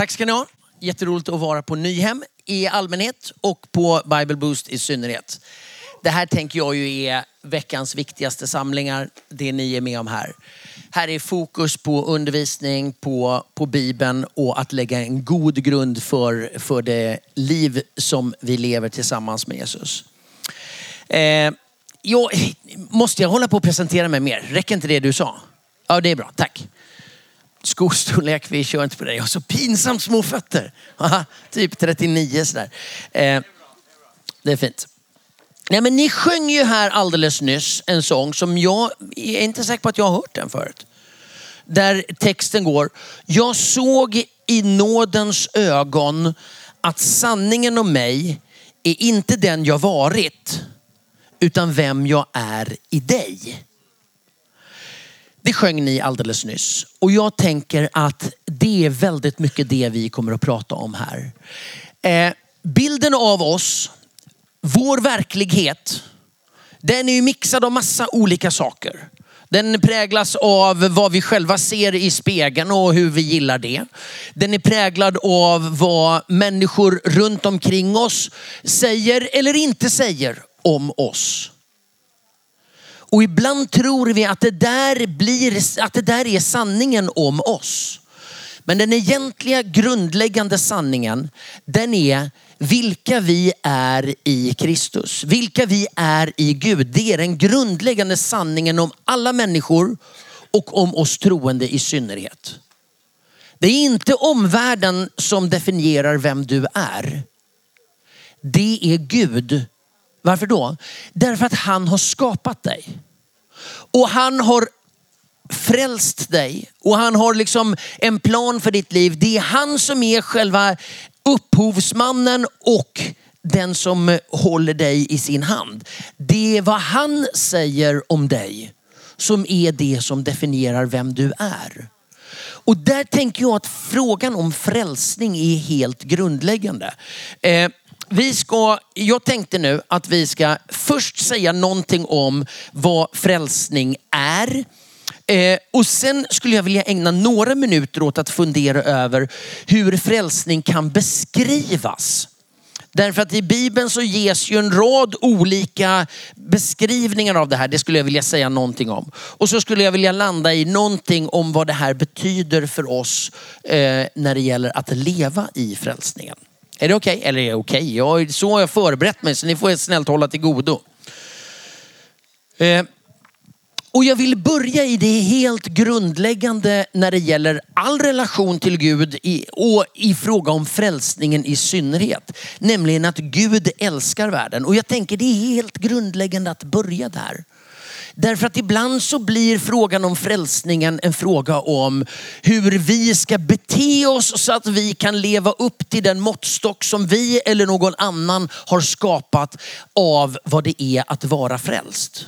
tack ska ni ha. Jätteroligt att vara på Nyhem i allmänhet och på Bible Boost i synnerhet. Det här tänker jag ju är veckans viktigaste samlingar, det ni är med om här. Här är fokus på undervisning, på, på Bibeln och att lägga en god grund för, för det liv som vi lever tillsammans med Jesus. Eh, jag, måste jag hålla på och presentera mig mer? Räcker inte det du sa? Ja, det är bra. Tack. Skostorlek, vi kör inte på det. Jag har så pinsamt små fötter. Typ 39 sådär. Eh, det är fint. Nej, men ni sjöng ju här alldeles nyss en sång som jag är inte säker på att jag har hört den förut. Där texten går, jag såg i nådens ögon att sanningen om mig är inte den jag varit, utan vem jag är i dig. Det sjöng ni alldeles nyss. Och jag tänker att det är väldigt mycket det vi kommer att prata om här. Eh, bilden av oss, vår verklighet, den är ju mixad av massa olika saker. Den präglas av vad vi själva ser i spegeln och hur vi gillar det. Den är präglad av vad människor runt omkring oss säger eller inte säger om oss. Och ibland tror vi att det där, blir, att det där är sanningen om oss. Men den egentliga grundläggande sanningen, den är vilka vi är i Kristus. Vilka vi är i Gud. Det är den grundläggande sanningen om alla människor och om oss troende i synnerhet. Det är inte omvärlden som definierar vem du är. Det är Gud. Varför då? Därför att han har skapat dig. Och han har frälst dig och han har liksom en plan för ditt liv. Det är han som är själva upphovsmannen och den som håller dig i sin hand. Det är vad han säger om dig som är det som definierar vem du är. Och där tänker jag att frågan om frälsning är helt grundläggande. Eh, vi ska, jag tänkte nu att vi ska först säga någonting om vad frälsning är. Eh, och sen skulle jag vilja ägna några minuter åt att fundera över hur frälsning kan beskrivas. Därför att i Bibeln så ges ju en rad olika beskrivningar av det här. Det skulle jag vilja säga någonting om. Och så skulle jag vilja landa i någonting om vad det här betyder för oss eh, när det gäller att leva i frälsningen. Är det okej? Okay? Eller är det okej? Okay? så har jag förberett mig så ni får snällt hålla till godo. Eh, och jag vill börja i det helt grundläggande när det gäller all relation till Gud och i fråga om frälsningen i synnerhet. Nämligen att Gud älskar världen. Och jag tänker det är helt grundläggande att börja där. Därför att ibland så blir frågan om frälsningen en fråga om hur vi ska bete oss så att vi kan leva upp till den måttstock som vi eller någon annan har skapat av vad det är att vara frälst.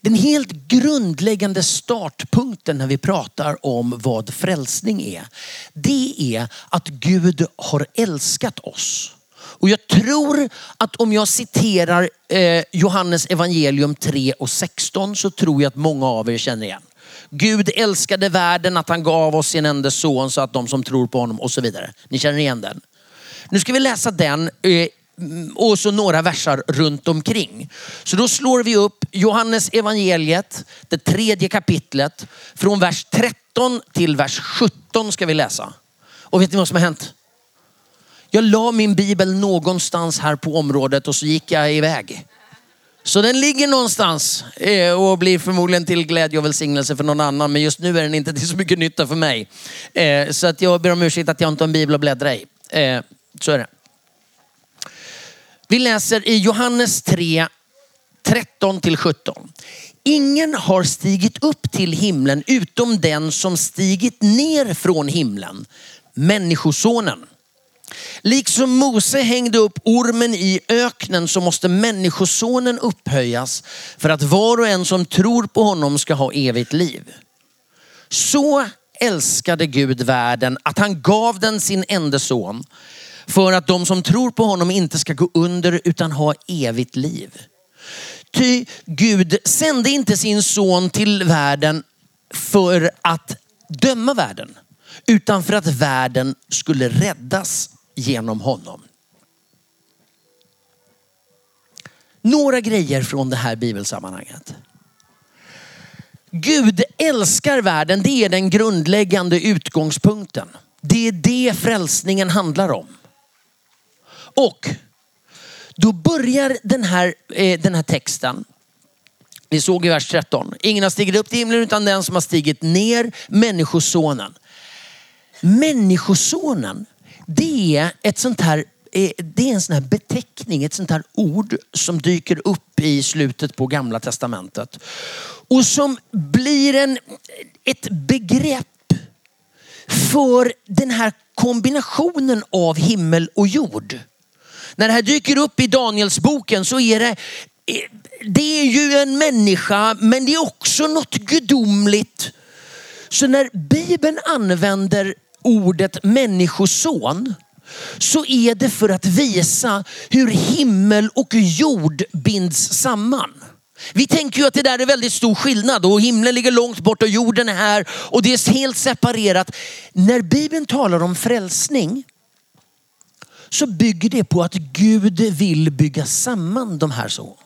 Den helt grundläggande startpunkten när vi pratar om vad frälsning är, det är att Gud har älskat oss. Och jag tror att om jag citerar eh, Johannes evangelium 3 och 16 så tror jag att många av er känner igen. Gud älskade världen att han gav oss sin enda son så att de som tror på honom och så vidare. Ni känner igen den. Nu ska vi läsa den eh, och så några versar runt omkring. Så då slår vi upp Johannes evangeliet, det tredje kapitlet. Från vers 13 till vers 17 ska vi läsa. Och vet ni vad som har hänt? Jag la min bibel någonstans här på området och så gick jag iväg. Så den ligger någonstans eh, och blir förmodligen till glädje och välsignelse för någon annan. Men just nu är den inte till så mycket nytta för mig. Eh, så att jag ber om ursäkt att jag inte har en bibel att bläddra i. Eh, så är det. Vi läser i Johannes 3, 13 till 17. Ingen har stigit upp till himlen utom den som stigit ner från himlen, människosonen. Liksom Mose hängde upp ormen i öknen så måste människosonen upphöjas för att var och en som tror på honom ska ha evigt liv. Så älskade Gud världen att han gav den sin enda son för att de som tror på honom inte ska gå under utan ha evigt liv. Ty Gud sände inte sin son till världen för att döma världen utan för att världen skulle räddas genom honom. Några grejer från det här bibelsammanhanget. Gud älskar världen, det är den grundläggande utgångspunkten. Det är det frälsningen handlar om. Och då börjar den här, eh, den här texten. Vi såg i vers 13. Ingen har stigit upp till himlen utan den som har stigit ner, människosonen. Människosonen, det är ett sånt här eh, det är en sån här beteckning, ett sånt här ord som dyker upp i slutet på gamla testamentet. Och som blir en, ett begrepp för den här kombinationen av himmel och jord. När det här dyker upp i Danielsboken så är det, eh, det är ju en människa men det är också något gudomligt. Så när Bibeln använder ordet människoson så är det för att visa hur himmel och jord binds samman. Vi tänker ju att det där är väldigt stor skillnad och himlen ligger långt bort och jorden är här och det är helt separerat. När Bibeln talar om frälsning så bygger det på att Gud vill bygga samman de här så.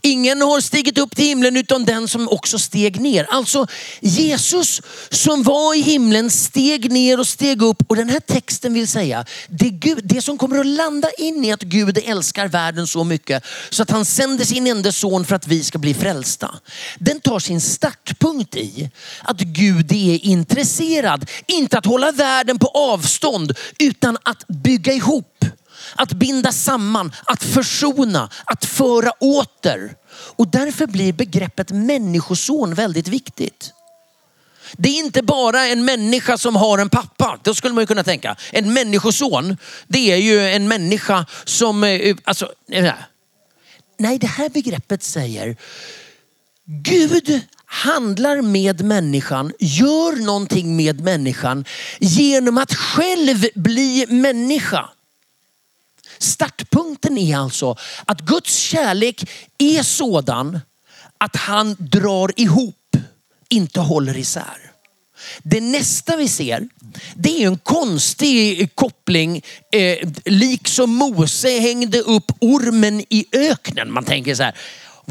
Ingen har stigit upp till himlen utan den som också steg ner. Alltså Jesus som var i himlen steg ner och steg upp. Och den här texten vill säga, det, Gud, det som kommer att landa in i att Gud älskar världen så mycket så att han sänder sin enda son för att vi ska bli frälsta. Den tar sin startpunkt i att Gud är intresserad, inte att hålla världen på avstånd utan att bygga ihop att binda samman, att försona, att föra åter. Och därför blir begreppet människoson väldigt viktigt. Det är inte bara en människa som har en pappa. Då skulle man ju kunna tänka. En människoson, det är ju en människa som... Eh, alltså, nej, det här begreppet säger Gud handlar med människan, gör någonting med människan genom att själv bli människa. Startpunkten är alltså att Guds kärlek är sådan att han drar ihop, inte håller isär. Det nästa vi ser, det är en konstig koppling. Eh, liksom Mose hängde upp ormen i öknen. Man tänker så här,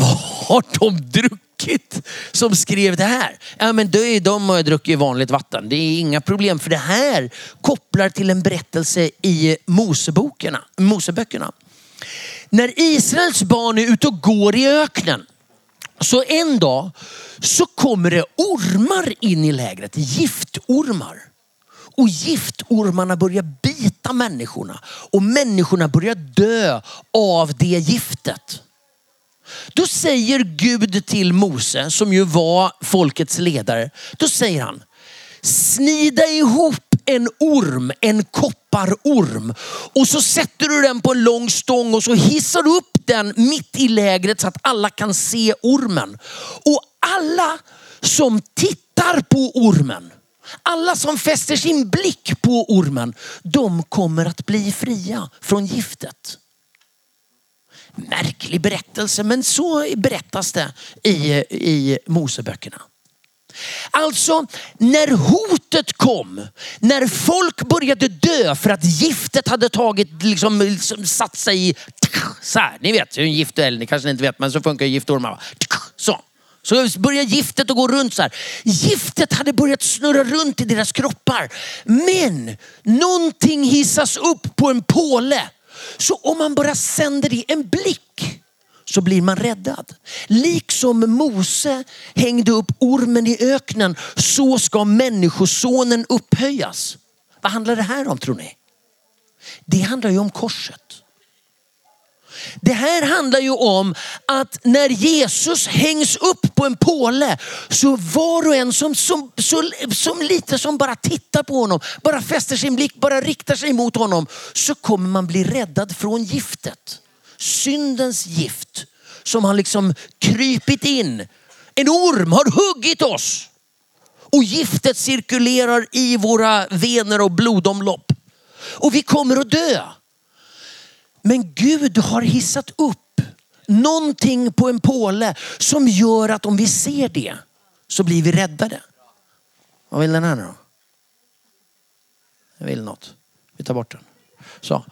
vad har de druckit som skrev det här? Ja men de, de har druckit vanligt vatten. Det är inga problem för det här kopplar till en berättelse i Moseböckerna. När Israels barn är ute och går i öknen så en dag så kommer det ormar in i lägret, giftormar. Och giftormarna börjar bita människorna och människorna börjar dö av det giftet. Då säger Gud till Mose, som ju var folkets ledare, då säger han, snida ihop en orm, en kopparorm. Och så sätter du den på en lång stång och så hissar du upp den mitt i lägret så att alla kan se ormen. Och alla som tittar på ormen, alla som fäster sin blick på ormen, de kommer att bli fria från giftet. Märklig berättelse, men så berättas det i, i Moseböckerna. Alltså när hotet kom, när folk började dö för att giftet hade tagit, liksom, liksom satt sig i, så här, ni vet hur en gift är, ni kanske inte vet men så funkar giftormar. Så. Så började giftet att gå runt så här. Giftet hade börjat snurra runt i deras kroppar. Men någonting hissas upp på en påle så om man bara sänder det en blick så blir man räddad. Liksom Mose hängde upp ormen i öknen så ska människosonen upphöjas. Vad handlar det här om tror ni? Det handlar ju om korset. Det här handlar ju om att när Jesus hängs upp på en påle så var och en som, som, som, som lite som bara tittar på honom, bara fäster sin blick, bara riktar sig mot honom så kommer man bli räddad från giftet. Syndens gift som har liksom krypit in. En orm har huggit oss och giftet cirkulerar i våra vener och blodomlopp. Och vi kommer att dö. Men Gud har hissat upp någonting på en påle som gör att om vi ser det så blir vi räddade. Vad vill den här då? Jag vill något. Vi tar bort den. Så.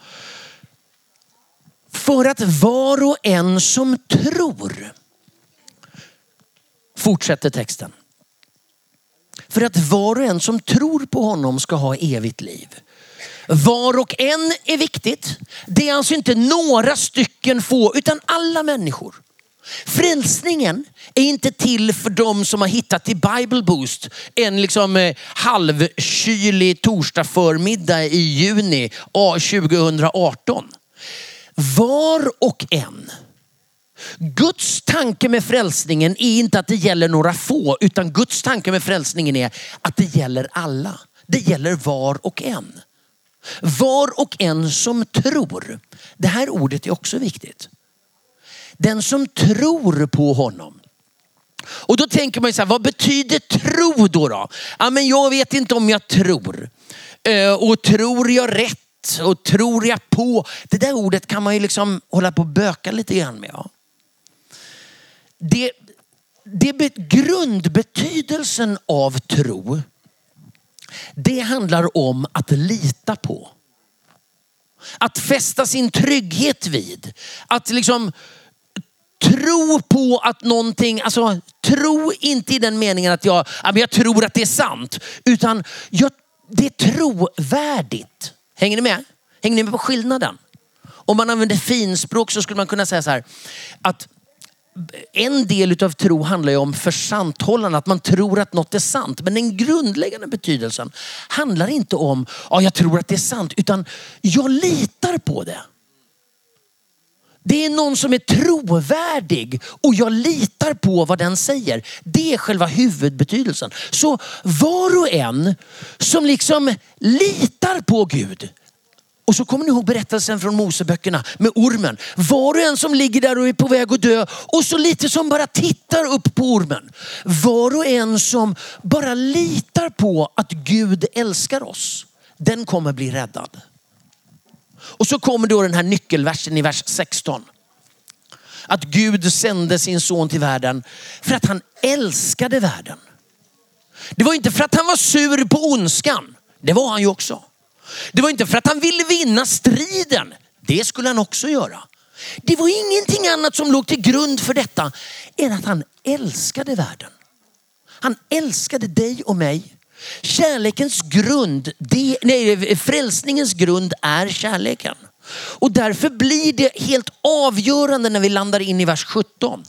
För att var och en som tror, fortsätter texten. För att var och en som tror på honom ska ha evigt liv. Var och en är viktigt. Det är alltså inte några stycken få, utan alla människor. Frälsningen är inte till för de som har hittat till Bible Boost en liksom eh, halvkylig torsdag förmiddag i juni 2018. Var och en. Guds tanke med frälsningen är inte att det gäller några få, utan Guds tanke med frälsningen är att det gäller alla. Det gäller var och en. Var och en som tror. Det här ordet är också viktigt. Den som tror på honom. Och då tänker man ju så här, vad betyder tro då? då? Ja, men jag vet inte om jag tror. Eh, och tror jag rätt? Och tror jag på? Det där ordet kan man ju liksom hålla på och böka lite grann med. Ja. Det, det grundbetydelsen av tro, det handlar om att lita på. Att fästa sin trygghet vid. Att liksom tro på att någonting, alltså tro inte i den meningen att jag, jag tror att det är sant. Utan jag, det är trovärdigt. Hänger ni med? Hänger ni med på skillnaden? Om man använder finspråk så skulle man kunna säga så här. Att en del av tro handlar ju om försanthållande, att man tror att något är sant. Men den grundläggande betydelsen handlar inte om, ja jag tror att det är sant, utan jag litar på det. Det är någon som är trovärdig och jag litar på vad den säger. Det är själva huvudbetydelsen. Så var och en som liksom litar på Gud. Och så kommer ni ihåg berättelsen från Moseböckerna med ormen. Var och en som ligger där och är på väg att dö och så lite som bara tittar upp på ormen. Var och en som bara litar på att Gud älskar oss. Den kommer bli räddad. Och så kommer då den här nyckelversen i vers 16. Att Gud sände sin son till världen för att han älskade världen. Det var inte för att han var sur på ondskan. Det var han ju också. Det var inte för att han ville vinna striden. Det skulle han också göra. Det var ingenting annat som låg till grund för detta än att han älskade världen. Han älskade dig och mig Kärlekens grund, det, nej, frälsningens grund är kärleken. Och därför blir det helt avgörande när vi landar in i vers 17.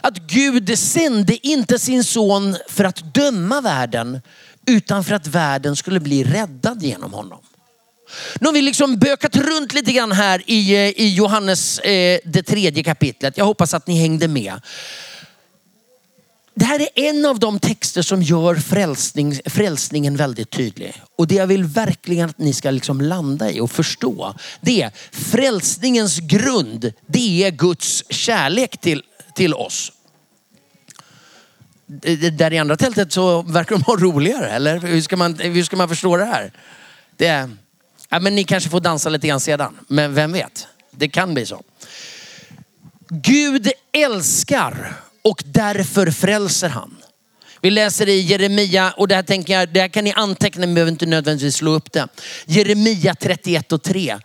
Att Gud sände inte sin son för att döma världen utan för att världen skulle bli räddad genom honom. Nu har vi liksom bökat runt lite grann här i, eh, i Johannes eh, det tredje kapitlet. Jag hoppas att ni hängde med. Det här är en av de texter som gör frälsning, frälsningen väldigt tydlig. Och det jag vill verkligen att ni ska liksom landa i och förstå. Det är frälsningens grund. Det är Guds kärlek till, till oss. Där i andra tältet så verkar de ha roligare. Eller hur ska man, hur ska man förstå det här? Det, ja, men ni kanske får dansa lite grann sedan. Men vem vet? Det kan bli så. Gud älskar och därför frälser han. Vi läser i Jeremia, och det här tänker jag, det här kan ni anteckna, men behöver inte nödvändigtvis slå upp det. Jeremia 31 och 3.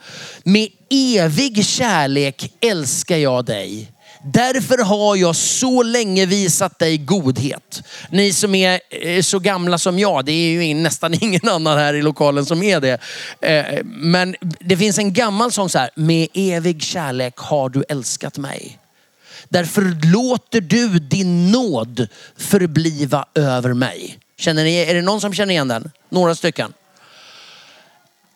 Med evig kärlek älskar jag dig. Därför har jag så länge visat dig godhet. Ni som är eh, så gamla som jag, det är ju nästan ingen annan här i lokalen som är det. Eh, men det finns en gammal sång så här, med evig kärlek har du älskat mig. Därför låter du din nåd förbliva över mig. Känner ni, är det någon som känner igen den? Några stycken.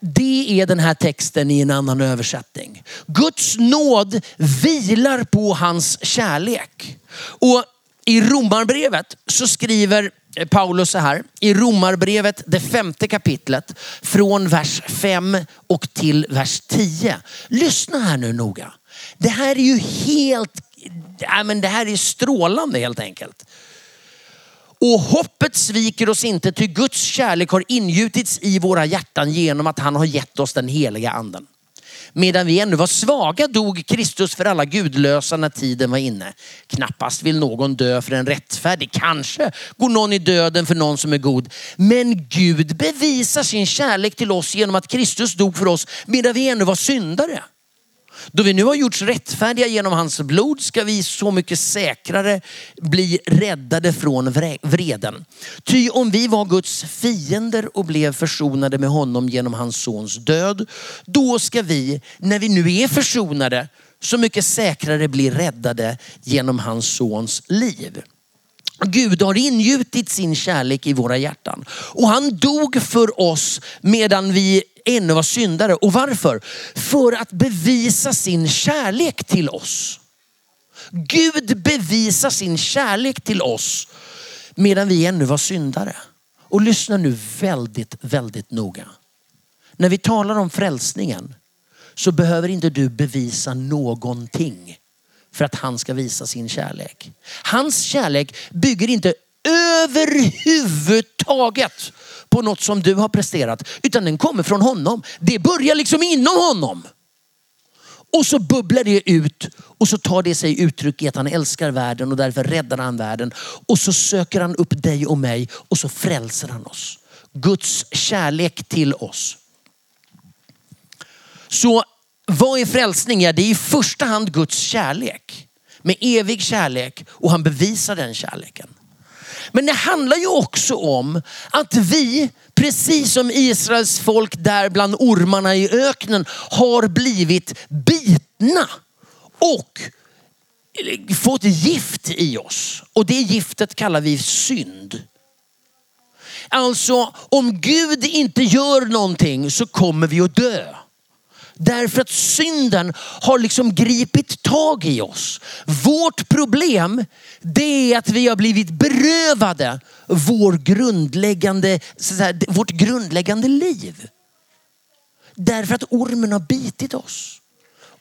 Det är den här texten i en annan översättning. Guds nåd vilar på hans kärlek. Och i Romarbrevet så skriver Paulus så här. I Romarbrevet, det femte kapitlet, från vers 5 och till vers 10. Lyssna här nu noga. Det här är ju helt ja, men det här är strålande helt enkelt. Och hoppet sviker oss inte, ty Guds kärlek har ingjutits i våra hjärtan genom att han har gett oss den heliga anden. Medan vi ännu var svaga dog Kristus för alla gudlösa när tiden var inne. Knappast vill någon dö för en rättfärdig. Kanske går någon i döden för någon som är god. Men Gud bevisar sin kärlek till oss genom att Kristus dog för oss medan vi ännu var syndare. Då vi nu har gjorts rättfärdiga genom hans blod ska vi så mycket säkrare bli räddade från vreden. Ty om vi var Guds fiender och blev försonade med honom genom hans sons död, då ska vi, när vi nu är försonade, så mycket säkrare bli räddade genom hans sons liv. Gud har ingjutit sin kärlek i våra hjärtan. Och han dog för oss medan vi ännu var syndare. Och varför? För att bevisa sin kärlek till oss. Gud bevisar sin kärlek till oss medan vi ännu var syndare. Och lyssna nu väldigt, väldigt noga. När vi talar om frälsningen så behöver inte du bevisa någonting för att han ska visa sin kärlek. Hans kärlek bygger inte överhuvudtaget på något som du har presterat. Utan den kommer från honom. Det börjar liksom inom honom. Och så bubblar det ut och så tar det sig uttryck i att han älskar världen och därför räddar han världen. Och så söker han upp dig och mig och så frälser han oss. Guds kärlek till oss. Så vad är frälsning? Ja, det är i första hand Guds kärlek. Med evig kärlek och han bevisar den kärleken. Men det handlar ju också om att vi, precis som Israels folk där bland ormarna i öknen, har blivit bitna och fått gift i oss. Och det giftet kallar vi synd. Alltså om Gud inte gör någonting så kommer vi att dö. Därför att synden har liksom gripit tag i oss. Vårt problem det är att vi har blivit berövade vår grundläggande, säga, vårt grundläggande liv. Därför att ormen har bitit oss.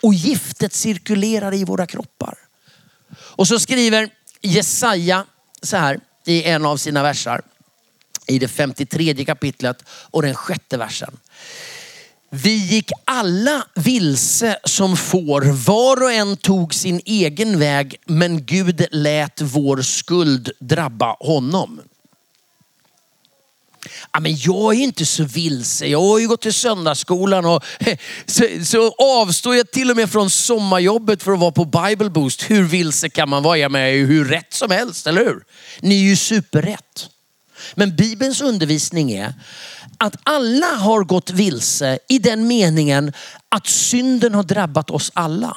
Och giftet cirkulerar i våra kroppar. Och så skriver Jesaja så här i en av sina versar. I det 53 kapitlet och den sjätte versen. Vi gick alla vilse som får. Var och en tog sin egen väg, men Gud lät vår skuld drabba honom. Ja, men jag är inte så vilse. Jag har ju gått till söndagsskolan och så, så avstår jag till och med från sommarjobbet för att vara på Bible Boost. Hur vilse kan man vara? Jag är hur rätt som helst, eller hur? Ni är ju superrätt. Men Bibelns undervisning är att alla har gått vilse i den meningen att synden har drabbat oss alla.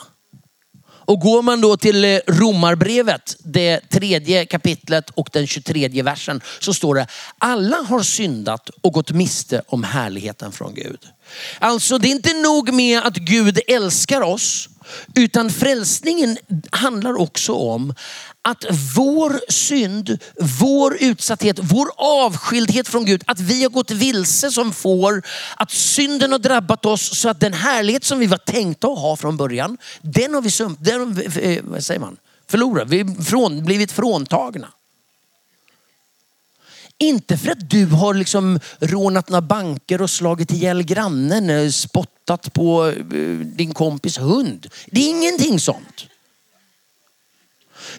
Och går man då till eh, Romarbrevet, det tredje kapitlet och den 23 versen så står det alla har syndat och gått miste om härligheten från Gud. Alltså det är inte nog med att Gud älskar oss utan frälsningen handlar också om att vår synd, vår utsatthet, vår avskildhet från Gud, att vi har gått vilse som får, att synden har drabbat oss så att den härlighet som vi var tänkta att ha från början, den har vi, sump, den har vi vad säger man, förlorat, vi har från, blivit fråntagna. Inte för att du har liksom rånat några banker och slagit ihjäl grannen, eh, spottat på din kompis hund. Det är ingenting sånt.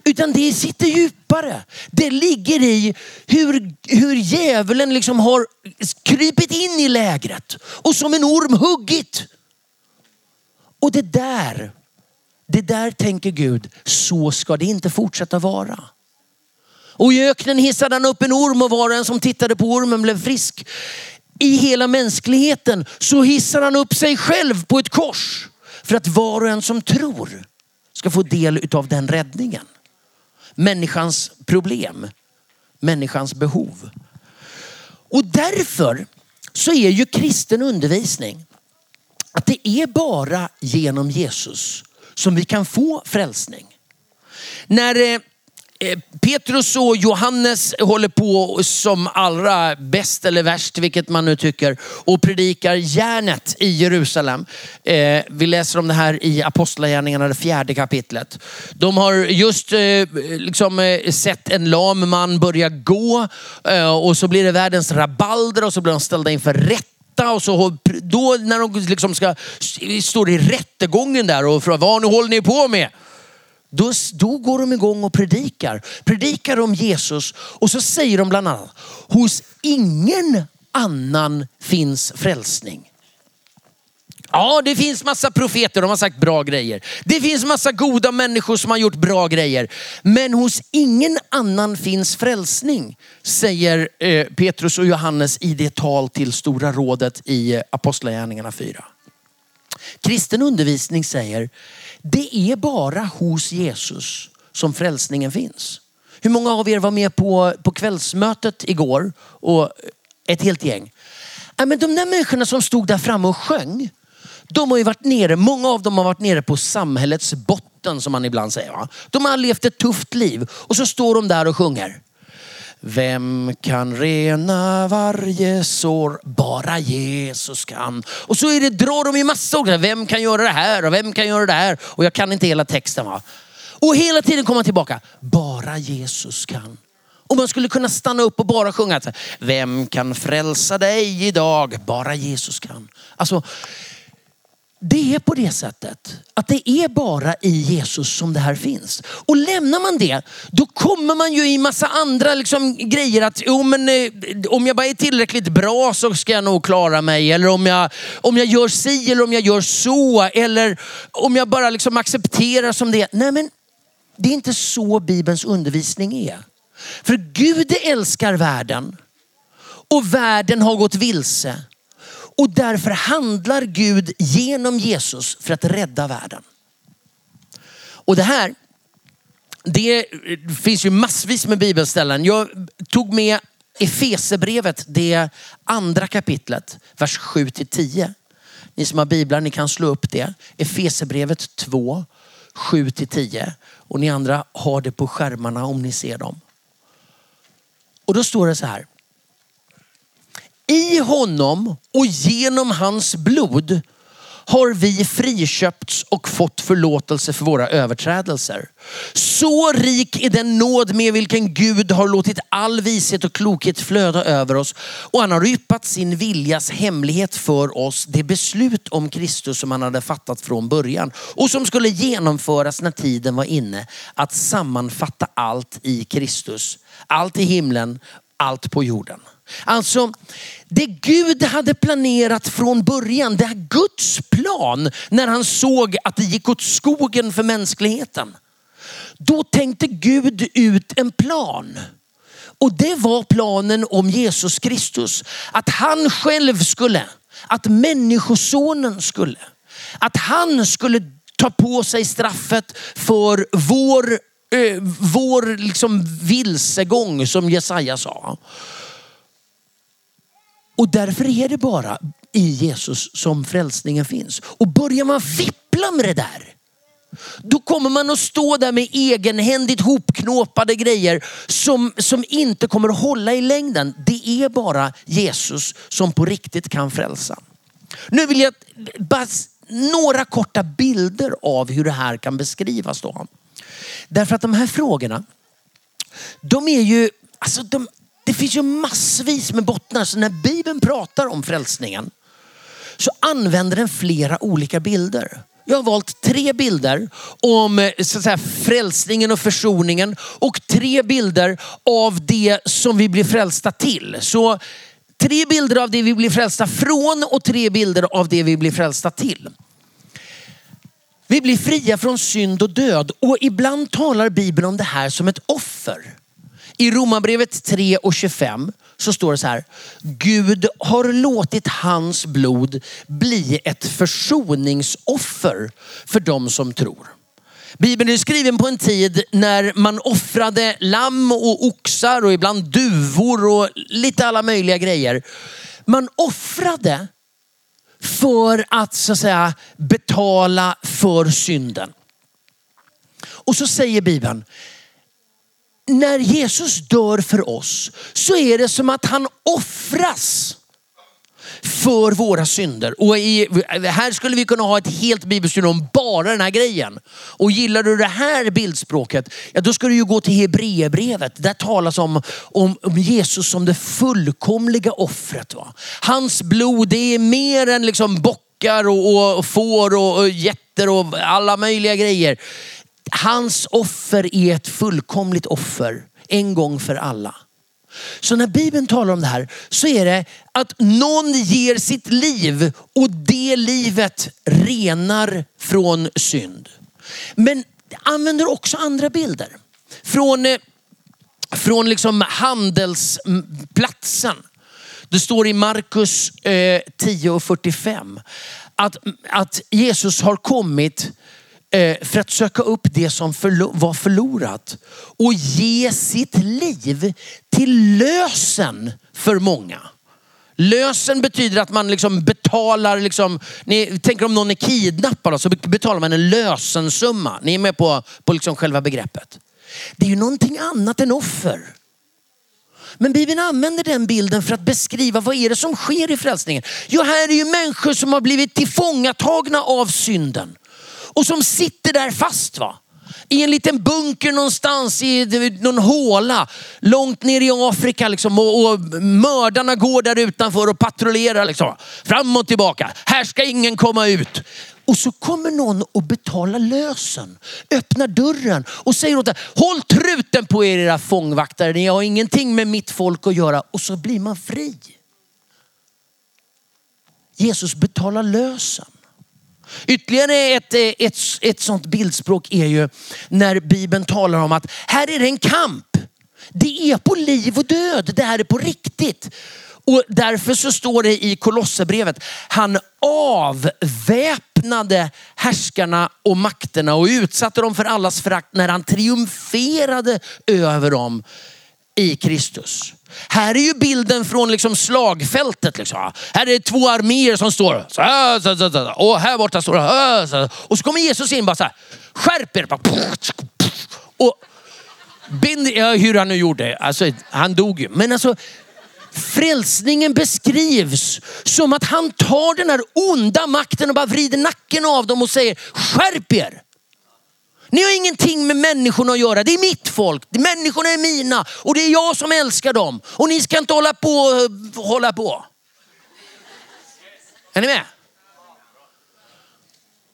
Utan det sitter djupare. Det ligger i hur, hur djävulen liksom har krypit in i lägret och som en orm huggit. Och det där, det där tänker Gud, så ska det inte fortsätta vara. Och i öknen hissade han upp en orm och var och en som tittade på ormen blev frisk. I hela mänskligheten så hissar han upp sig själv på ett kors för att var och en som tror ska få del av den räddningen människans problem, människans behov. Och därför så är ju kristen undervisning att det är bara genom Jesus som vi kan få frälsning. När eh, Eh, Petrus och Johannes håller på som allra bäst eller värst, vilket man nu tycker, och predikar järnet i Jerusalem. Eh, vi läser om det här i Apostlagärningarna, det fjärde kapitlet. De har just eh, liksom, sett en lam man börja gå och så blir det världens rabalder och så blir de ställda inför rätt och så då när de liksom ska, står i rättegången där och frågar vad håller ni på med? Då, då går de igång och predikar. Predikar om Jesus och så säger de bland annat, hos ingen annan finns frälsning. Ja, det finns massa profeter, de har sagt bra grejer. Det finns massa goda människor som har gjort bra grejer. Men hos ingen annan finns frälsning, säger eh, Petrus och Johannes i det tal till Stora rådet i eh, Apostlagärningarna 4. Kristen undervisning säger, det är bara hos Jesus som frälsningen finns. Hur många av er var med på, på kvällsmötet igår? Och ett helt gäng. Ja, men de där människorna som stod där framme och sjöng, de har ju varit nere, många av dem har varit nere på samhällets botten som man ibland säger. Va? De har levt ett tufft liv och så står de där och sjunger. Vem kan rena varje sår? Bara Jesus kan. Och så är det, drar de i massa olika. Vem kan göra det här och vem kan göra det här? Och jag kan inte hela texten. Va? Och hela tiden kommer tillbaka. Bara Jesus kan. Och man skulle kunna stanna upp och bara sjunga. Vem kan frälsa dig idag? Bara Jesus kan. Alltså, det är på det sättet att det är bara i Jesus som det här finns. Och lämnar man det, då kommer man ju i massa andra liksom grejer att jo, men, eh, om jag bara är tillräckligt bra så ska jag nog klara mig. Eller om jag, om jag gör si eller om jag gör så. Eller om jag bara liksom accepterar som det är. Nej men det är inte så Bibelns undervisning är. För Gud älskar världen och världen har gått vilse. Och därför handlar Gud genom Jesus för att rädda världen. Och det här, det finns ju massvis med bibelställen. Jag tog med Efesebrevet, det andra kapitlet, vers 7 till 10. Ni som har biblar, ni kan slå upp det. Efesebrevet 2, 7 till 10. Och ni andra har det på skärmarna om ni ser dem. Och då står det så här. I honom och genom hans blod har vi friköpts och fått förlåtelse för våra överträdelser. Så rik är den nåd med vilken Gud har låtit all vishet och klokhet flöda över oss. Och han har yppat sin viljas hemlighet för oss. Det beslut om Kristus som han hade fattat från början och som skulle genomföras när tiden var inne. Att sammanfatta allt i Kristus. Allt i himlen, allt på jorden. Alltså, det Gud hade planerat från början, det här Guds plan när han såg att det gick åt skogen för mänskligheten. Då tänkte Gud ut en plan. Och det var planen om Jesus Kristus. Att han själv skulle, att människosonen skulle, att han skulle ta på sig straffet för vår, eh, vår liksom vilsegång som Jesaja sa. Och därför är det bara i Jesus som frälsningen finns. Och börjar man fippla med det där, då kommer man att stå där med egenhändigt hopknåpade grejer som, som inte kommer att hålla i längden. Det är bara Jesus som på riktigt kan frälsa. Nu vill jag bara några korta bilder av hur det här kan beskrivas. Då. Därför att de här frågorna, de är ju, alltså de, det finns ju massvis med bottnar. Så när Bibeln pratar om frälsningen så använder den flera olika bilder. Jag har valt tre bilder om eh, så att säga, frälsningen och försoningen och tre bilder av det som vi blir frälsta till. Så tre bilder av det vi blir frälsta från och tre bilder av det vi blir frälsta till. Vi blir fria från synd och död och ibland talar Bibeln om det här som ett offer. I Romarbrevet 3 och 25 så står det så här. Gud har låtit hans blod bli ett försoningsoffer för de som tror. Bibeln är skriven på en tid när man offrade lamm och oxar och ibland duvor och lite alla möjliga grejer. Man offrade för att så att säga betala för synden. Och så säger Bibeln, när Jesus dör för oss så är det som att han offras för våra synder. Och i, här skulle vi kunna ha ett helt bibelstudium om bara den här grejen. Och gillar du det här bildspråket, ja då ska du ju gå till Hebreerbrevet. Där talas om, om, om Jesus som det fullkomliga offret. Va? Hans blod, det är mer än liksom bockar och, och får och, och getter och alla möjliga grejer. Hans offer är ett fullkomligt offer en gång för alla. Så när Bibeln talar om det här så är det att någon ger sitt liv och det livet renar från synd. Men använder också andra bilder. Från, eh, från liksom handelsplatsen. Det står i Markus eh, 10 och 45 att, att Jesus har kommit Eh, för att söka upp det som var förlorat och ge sitt liv till lösen för många. Lösen betyder att man liksom betalar, liksom, ni tänker om någon är kidnappad så betalar man en lösensumma. Ni är med på, på liksom själva begreppet. Det är ju någonting annat än offer. Men Bibeln använder den bilden för att beskriva vad är det som sker i frälsningen. Jo, här är ju människor som har blivit tillfångatagna av synden och som sitter där fast. va i en liten bunker någonstans i någon håla långt ner i Afrika. Liksom, och, och mördarna går där utanför och patrullerar liksom, fram och tillbaka. Här ska ingen komma ut. Och så kommer någon och betalar lösen, öppnar dörren och säger åt dem, håll truten på er era fångvaktare, ni har ingenting med mitt folk att göra. Och så blir man fri. Jesus betalar lösen. Ytterligare ett, eh, ett, ett sånt bildspråk är ju när Bibeln talar om att här är det en kamp. Det är på liv och död. Det här är på riktigt. Och därför så står det i Kolosserbrevet, han avväpnade härskarna och makterna och utsatte dem för allas förakt när han triumferade över dem i Kristus. Här är ju bilden från liksom slagfältet. Liksom. Här är det två arméer som står så här, så här, så här, och här borta står det. Och så kommer Jesus in bara så här. Skärp er! Och bind, ja, hur han nu gjorde. Alltså, han dog ju. Men alltså, frälsningen beskrivs som att han tar den här onda makten och bara vrider nacken av dem och säger skärp er. Ni har ingenting med människorna att göra. Det är mitt folk. Människorna är mina och det är jag som älskar dem. Och ni ska inte hålla på och eh, hålla på. Är ni med?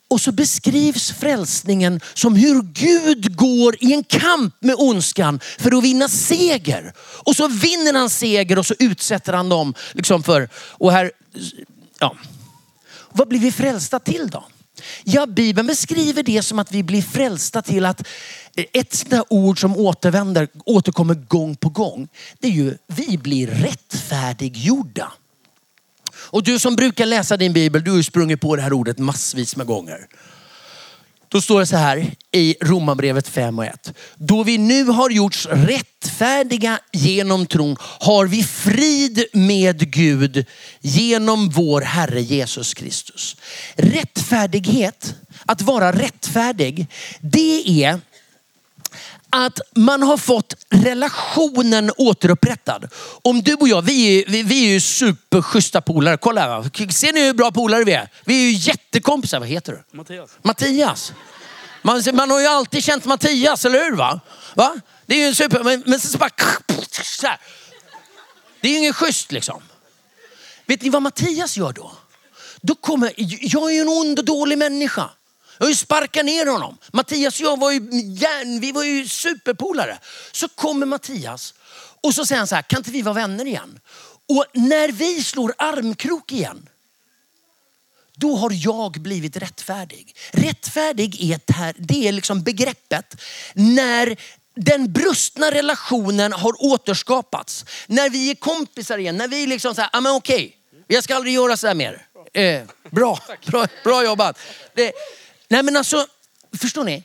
Och så beskrivs frälsningen som hur Gud går i en kamp med ondskan för att vinna seger. Och så vinner han seger och så utsätter han dem liksom för, och här, ja. Vad blir vi frälsta till då? Ja, Bibeln beskriver det som att vi blir frälsta till att ett sådant ord som återvänder, återkommer gång på gång. Det är ju, vi blir rättfärdiggjorda. Och du som brukar läsa din bibel, du har ju sprungit på det här ordet massvis med gånger. Då står det så här i Romarbrevet 5 och 1. Då vi nu har gjorts rättfärdiga genom tron har vi frid med Gud genom vår Herre Jesus Kristus. Rättfärdighet, att vara rättfärdig, det är att man har fått relationen återupprättad. Om du och jag, vi är, vi, vi är ju superschyssta polare. Kolla här, ser ni hur bra polare vi är? Vi är ju jättekompisar. Vad heter du? Mattias. Mattias. Man, man har ju alltid känt Mattias, eller hur? Va? va? Det är ju en super... Men, men så bara... Så här. Det är ju ingen schysst liksom. Vet ni vad Mattias gör då? Då kommer... Jag är ju en ond och dålig människa. Jag har ju sparkat ner honom. Mattias och jag var ju, järn, vi var ju superpolare. Så kommer Mattias och så säger han så här, kan inte vi vara vänner igen? Och när vi slår armkrok igen, då har jag blivit rättfärdig. Rättfärdig är, här, det är liksom begreppet när den brustna relationen har återskapats. När vi är kompisar igen, när vi liksom säger, ja ah, men okej, jag ska aldrig göra så här mer. Eh, bra, bra, bra jobbat. Det, nej men alltså, förstår ni?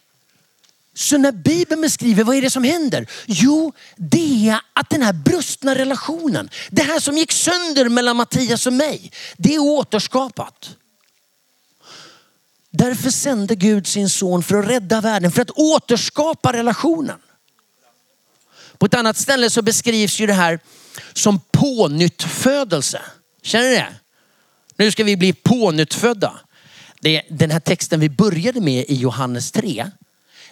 Så när Bibeln beskriver vad är det som händer? Jo, det är att den här brustna relationen, det här som gick sönder mellan Mattias och mig, det är återskapat. Därför sände Gud sin son för att rädda världen, för att återskapa relationen. På ett annat ställe så beskrivs ju det här som pånyttfödelse. Känner ni det? Nu ska vi bli pånyttfödda. Det, den här texten vi började med i Johannes 3,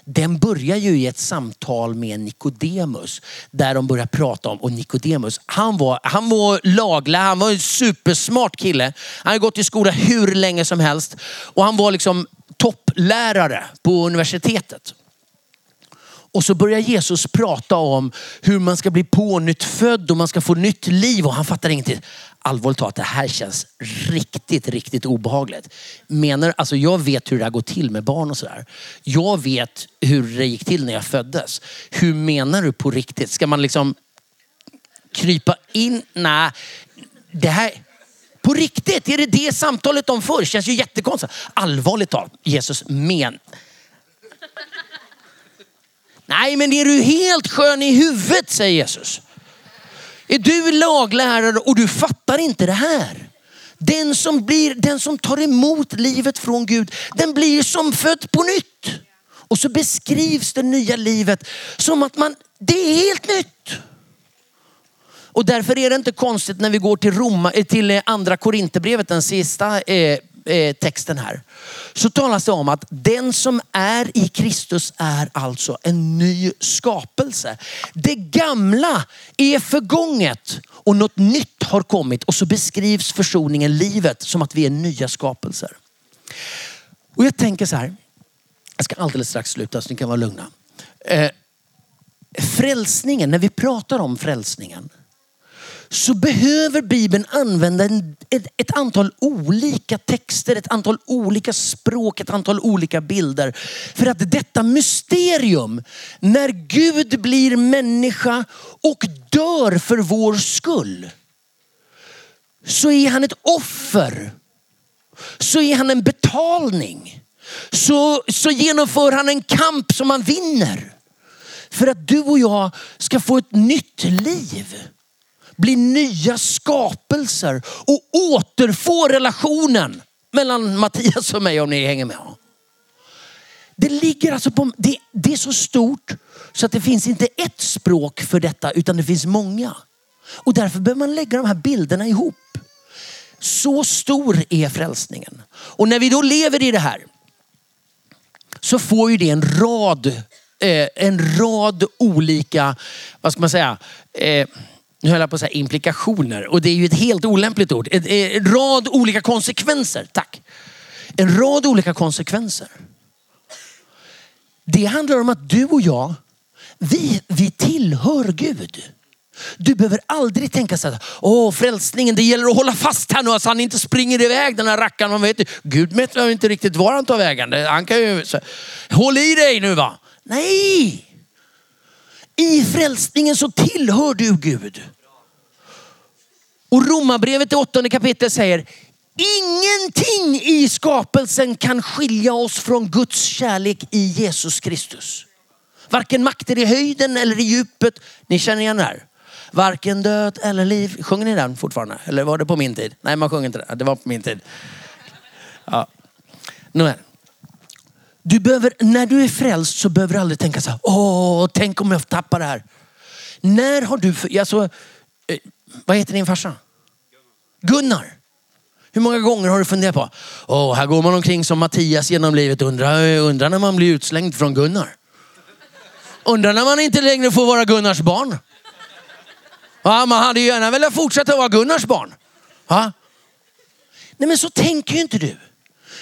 den börjar ju i ett samtal med Nikodemus. Där de börjar prata om, och Nikodemus, han var, han var laglig, han var en supersmart kille. Han hade gått i skola hur länge som helst. Och han var liksom topplärare på universitetet. Och så börjar Jesus prata om hur man ska bli pånyttfödd och man ska få nytt liv och han fattar ingenting. Allvarligt talat, det här känns riktigt, riktigt obehagligt. Menar, alltså jag vet hur det här går till med barn och sådär. Jag vet hur det gick till när jag föddes. Hur menar du på riktigt? Ska man liksom krypa in? Nej, det här... På riktigt, är det det samtalet de för? Det känns ju jättekonstigt. Allvarligt talat, Jesus men Nej, men är du helt skön i huvudet, säger Jesus. Är du laglärare och du fattar inte det här? Den som, blir, den som tar emot livet från Gud, den blir som född på nytt. Och så beskrivs det nya livet som att man, det är helt nytt. Och därför är det inte konstigt när vi går till, Roma, eh, till eh, andra Korinthierbrevet, den sista eh, Eh, texten här. Så talas det om att den som är i Kristus är alltså en ny skapelse. Det gamla är förgånget och något nytt har kommit. Och så beskrivs försoningen, livet, som att vi är nya skapelser. Och jag tänker så här, jag ska alldeles strax sluta så ni kan vara lugna. Eh, frälsningen, när vi pratar om frälsningen så behöver Bibeln använda en, ett, ett, antal olika texter, ett antal olika språk, ett antal olika bilder. För att detta mysterium, när Gud blir människa och dör för vår skull, så är han ett offer. Så är han en betalning. Så, så genomför han en kamp som han vinner. För att du och jag ska få ett nytt liv bli nya skapelser och återfå relationen mellan Mattias och mig om ni hänger med. Det ligger alltså på, det, det är så stort så att det finns inte ett språk för detta utan det finns många. Och därför behöver man lägga de här bilderna ihop. Så stor är frälsningen. Och när vi då lever i det här så får ju det en rad, eh, en rad olika, vad ska man säga, eh, nu höll jag på att säga implikationer och det är ju ett helt olämpligt ord. Eh, en, rad olika konsekvenser. Tack. En rad olika konsekvenser. Det handlar om att du och jag, vi, vi tillhör Gud. Du behöver aldrig tänka så här, åh frälsningen, det gäller att hålla fast här nu så alltså han inte springer iväg den här rackaren. Man vet, Gud vet inte riktigt var han tar vägen. Han kan ju, så, håll i dig nu va. Nej! I frälsningen så tillhör du Gud. Och Romarbrevet i åttonde kapitlet säger, ingenting i skapelsen kan skilja oss från Guds kärlek i Jesus Kristus. Varken makter i höjden eller i djupet. Ni känner igen det här? Varken död eller liv. Sjunger ni den fortfarande? Eller var det på min tid? Nej, man sjunger inte den. Det var på min tid. Ja. Nu du behöver, när du är frälst så behöver du aldrig tänka så här, åh, tänk om jag tappar det här. När har du, alltså, eh, vad heter din farsa? Gunnar. Hur många gånger har du funderat på, åh, här går man omkring som Mattias genom livet. Undrar, undra när man blir utslängd från Gunnar. Undrar när man inte längre får vara Gunnars barn. Ja, man hade ju gärna velat fortsätta vara Gunnars barn. Ja? Nej men så tänker ju inte du.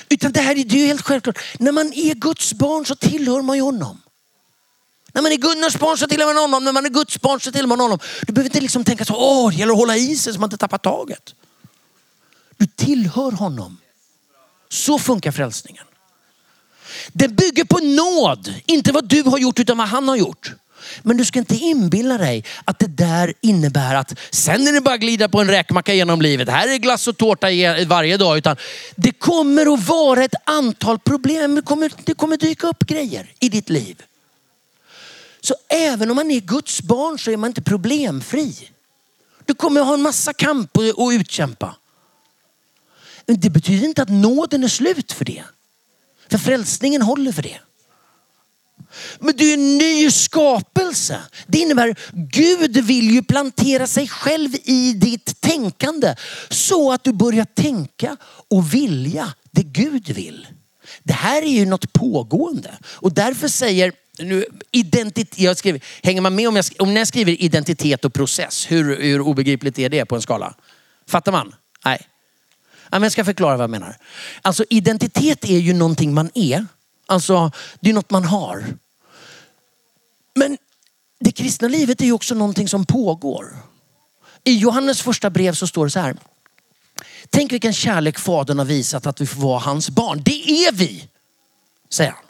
Utan det här är ju helt självklart. När man är Guds barn så tillhör man ju honom. När man är Gunnars barn så tillhör man honom. När man är Guds barn så tillhör man honom. Du behöver inte liksom tänka så, åh det gäller att hålla i sig så man inte tappar taget. Du tillhör honom. Så funkar frälsningen. Den bygger på nåd, inte vad du har gjort utan vad han har gjort. Men du ska inte inbilla dig att det där innebär att sen är det bara att glida på en räkmacka genom livet. Här är glass och tårta varje dag. Utan det kommer att vara ett antal problem. Det kommer, det kommer dyka upp grejer i ditt liv. Så även om man är Guds barn så är man inte problemfri. Du kommer att ha en massa kamp att utkämpa. Men det betyder inte att nåden är slut för det. För frälsningen håller för det. Men det är en ny skapelse. Det innebär Gud vill ju plantera sig själv i ditt tänkande så att du börjar tänka och vilja det Gud vill. Det här är ju något pågående och därför säger nu, identitet, jag skriver, hänger man med om jag, om jag skriver identitet och process? Hur, hur obegripligt är det på en skala? Fattar man? Nej. men jag ska förklara vad jag menar. Alltså identitet är ju någonting man är. Alltså det är något man har. Men det kristna livet är ju också någonting som pågår. I Johannes första brev så står det så här. Tänk vilken kärlek Fadern har visat att vi får vara hans barn. Det är vi, säger han.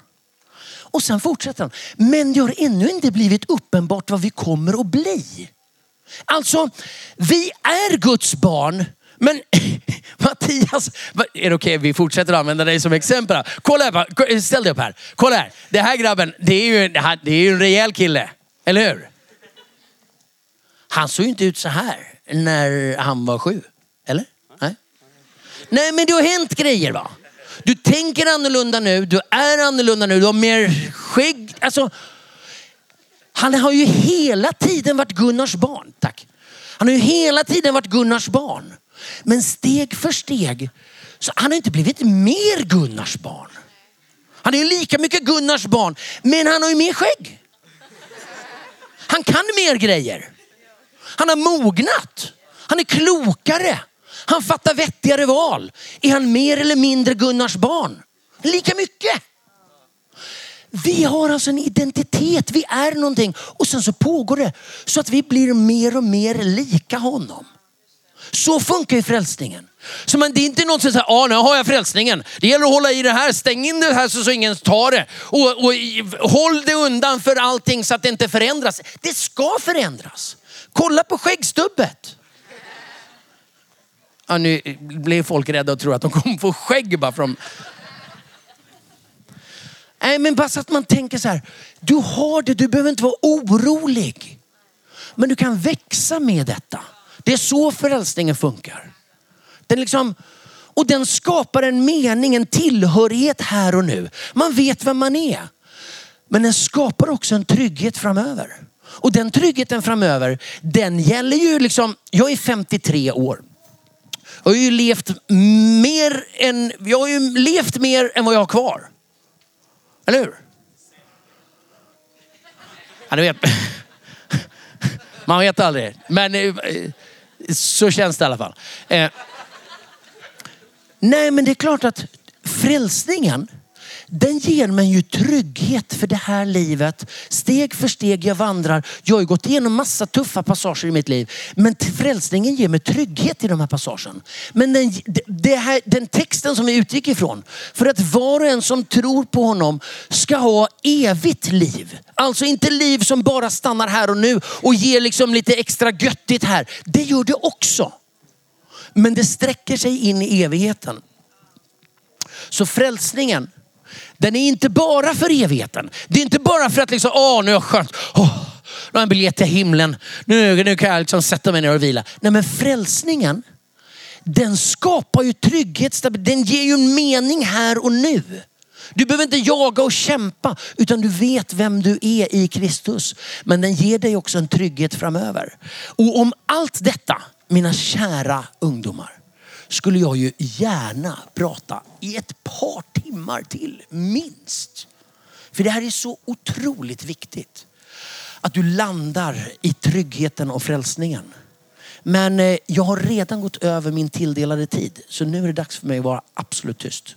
Och sen fortsätter han. Men det har ännu inte blivit uppenbart vad vi kommer att bli. Alltså, vi är Guds barn. Men Mattias, är det okej? Okay? Vi fortsätter att använda dig som exempel. Kolla här, ställ dig upp här. Kolla här. Det här grabben, det är ju, det är ju en rejäl kille. Eller hur? Han såg ju inte ut så här när han var sju. Eller? Nej. Nej men det har hänt grejer va? Du tänker annorlunda nu, du är annorlunda nu, du har mer skägg. Alltså, han har ju hela tiden varit Gunnars barn. Tack. Han har ju hela tiden varit Gunnars barn. Men steg för steg, så han har inte blivit mer Gunnars barn. Han är ju lika mycket Gunnars barn, men han har ju mer skägg. Han kan mer grejer. Han har mognat. Han är klokare. Han fattar vettigare val. Är han mer eller mindre Gunnars barn? Lika mycket. Vi har alltså en identitet, vi är någonting och sen så pågår det så att vi blir mer och mer lika honom. Så funkar ju frälsningen. Så man, det är inte något som säger, ja nu har jag frälsningen. Det gäller att hålla i det här, stäng in det här så, så ingen tar det. Och, och håll det undan för allting så att det inte förändras. Det ska förändras. Kolla på skäggstubbet. Ja, nu blir folk rädda och tror att de kommer få skägg bara från... Nej, men bara så att man tänker så här. Du har det, du behöver inte vara orolig. Men du kan växa med detta. Det är så frälsningen funkar. Den liksom, och den skapar en mening, en tillhörighet här och nu. Man vet vem man är. Men den skapar också en trygghet framöver. Och den tryggheten framöver, den gäller ju liksom, jag är 53 år. Jag har ju levt mer än, jag har ju levt mer än vad jag har kvar. Eller hur? Ja, du vet. Man vet aldrig. Men eh, så känns det i alla fall. Eh, nej men det är klart att frälsningen den ger mig ju trygghet för det här livet. Steg för steg jag vandrar. Jag har ju gått igenom massa tuffa passager i mitt liv. Men frälsningen ger mig trygghet i de här passagen. Men den, det här, den texten som vi utgick ifrån. För att var och en som tror på honom ska ha evigt liv. Alltså inte liv som bara stannar här och nu och ger liksom lite extra göttigt här. Det gör det också. Men det sträcker sig in i evigheten. Så frälsningen den är inte bara för evigheten. Det är inte bara för att liksom, åh nu är jag skönt. Åh, nu har jag en biljett till himlen. Nu, nu kan jag liksom sätta mig ner och vila. Nej men frälsningen, den skapar ju trygghet. Den ger ju en mening här och nu. Du behöver inte jaga och kämpa utan du vet vem du är i Kristus. Men den ger dig också en trygghet framöver. Och om allt detta, mina kära ungdomar, skulle jag ju gärna prata i ett par timmar till, minst. För det här är så otroligt viktigt. Att du landar i tryggheten och frälsningen. Men eh, jag har redan gått över min tilldelade tid. Så nu är det dags för mig att vara absolut tyst.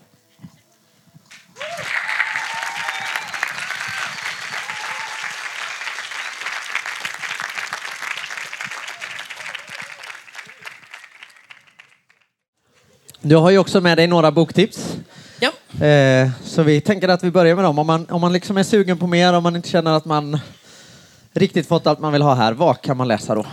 Du har ju också med dig några boktips. Ja. Eh, så vi tänker att vi börjar med dem. Om man, om man liksom är sugen på mer, om man inte känner att man riktigt fått allt man vill ha här, vad kan man läsa då?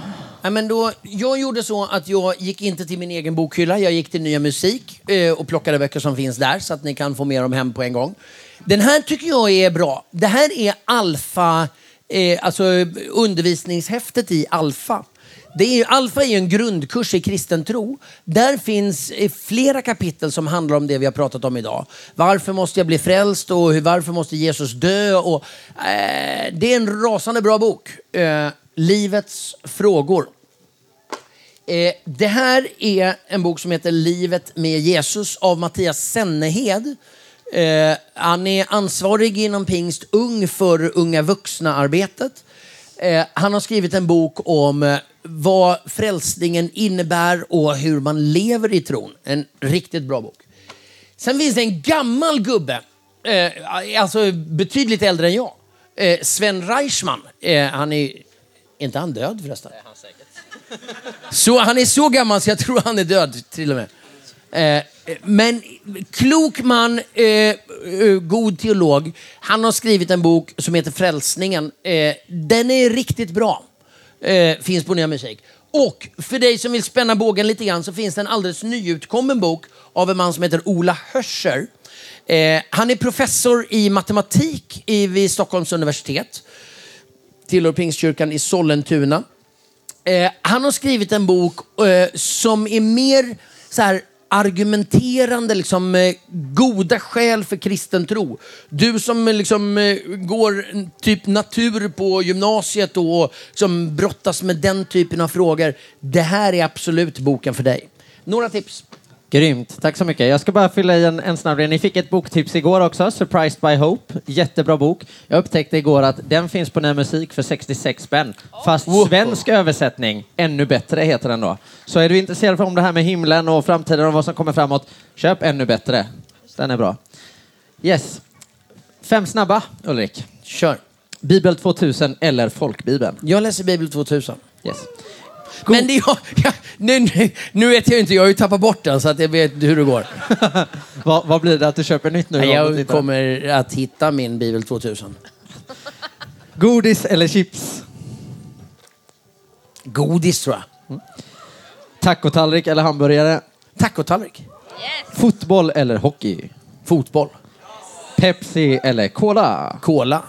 Ja, men då, jag gjorde så att jag gick inte till min egen bokhylla, jag gick till Nya Musik eh, och plockade böcker som finns där så att ni kan få med dem hem på en gång. Den här tycker jag är bra. Det här är alfa, eh, alltså undervisningshäftet i alfa. Det är, ju- Alfa är ju en grundkurs i kristen tro. Där finns eh, flera kapitel som handlar om det vi har pratat om idag. Varför måste jag bli frälst och hur, varför måste Jesus dö? Och, eh, det är en rasande bra bok. Eh, livets frågor. Eh, det här är en bok som heter Livet med Jesus av Mattias Sennehed. Eh, han är ansvarig inom Pingst Ung för unga vuxna-arbetet. Eh, han har skrivit en bok om eh, vad frälsningen innebär och hur man lever i tron. En riktigt bra bok. Sen finns det en gammal gubbe, eh, alltså betydligt äldre än jag. Eh, Sven Reichman. Eh, han är, är inte han död förresten? Så han är så gammal så jag tror han är död till och med. Eh, men klok man, eh, eh, god teolog. Han har skrivit en bok som heter Frälsningen. Eh, den är riktigt bra. Eh, finns på Nya Musik. Och för dig som vill spänna bågen lite grann så finns det en alldeles nyutkommen bok av en man som heter Ola Hörscher. Eh, han är professor i matematik i, vid Stockholms universitet. Tillhör Pingstkyrkan i Sollentuna. Eh, han har skrivit en bok eh, som är mer så här, argumenterande, liksom, eh, goda skäl för kristen tro. Du som eh, liksom, eh, går typ natur på gymnasiet och som liksom, brottas med den typen av frågor. Det här är absolut boken för dig. Några tips? Grymt, tack så mycket. Jag ska bara fylla i en, en snabb. Ni fick ett boktips igår också, Surprised by Hope. Jättebra bok. Jag upptäckte igår att den finns på Ny Musik för 66 spänn. Fast Wow. svensk översättning, ännu bättre heter den då. Så är du intresserad om det här med himlen och framtiden och vad som kommer framåt, köp ännu bättre. Den är bra. Yes. Fem snabba, Ulrik. Kör. Bibel 2000 eller Folkbibeln? Jag läser Bibel 2000. Yes. Men det, jag, jag, nu, nu, nu vet jag inte, jag har ju tappat bort den så att jag vet hur det går. vad, vad blir det att du köper nytt nu? Jag Titta. kommer att hitta min Bibel 2000. Godis eller chips? Godis tror jag. Tacotallrik eller hamburgare? Tacotallrik. Fotboll eller hockey? Fotboll. Pepsi eller Cola? Cola.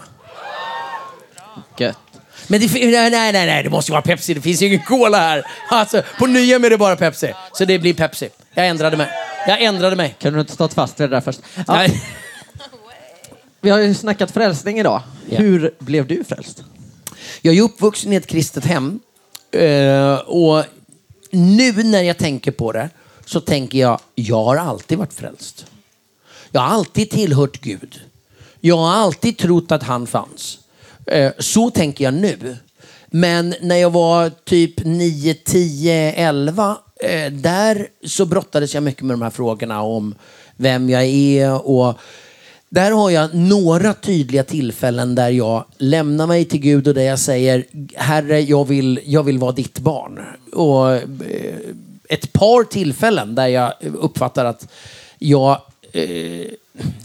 Gött. Men det, nej, nej, nej, det måste ju vara Pepsi. Det finns ju ingen Cola här. Alltså, på Nyhem är det bara Pepsi. Så det blir Pepsi. Jag ändrade mig. Jag ändrade mig. Kan du inte stått fast vid det där först? Ja, vi har ju snackat frälsning idag. Ja. Hur blev du frälst? Jag är uppvuxen i ett kristet hem. Eh, och nu när jag tänker på det så tänker jag, jag har alltid varit frälst. Jag har alltid tillhört Gud. Jag har alltid trott att han fanns. Eh, så tänker jag nu. Men när jag var typ 9, 10, 11, där så brottades jag mycket med de här frågorna om vem jag är och där har jag några tydliga tillfällen där jag lämnar mig till Gud och där jag säger Herre, jag vill, jag vill vara ditt barn. Och eh, ett par tillfällen där jag uppfattar att jag, eh,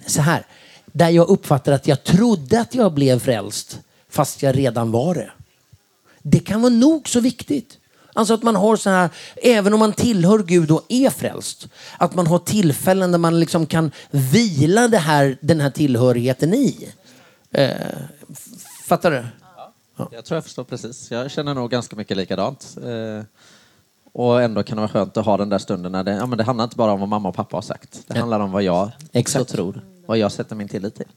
så här, där jag uppfattar att jag trodde att jag blev frälst fast jag redan var det. Det kan vara nog så viktigt. Alltså att man har så här, även om man tillhör Gud och är frälst, att man har tillfällen där man liksom kan vila det här, den här tillhörigheten i. Eh, fattar du? Jag tror jag förstår precis. Jag känner nog ganska mycket likadant. Eh, och ändå kan det vara skönt att ha den där stunden när det, ja, men det handlar inte bara om vad mamma och pappa har sagt. Det handlar om vad jag Exakt. tror. Vad jag sätter min tillit till.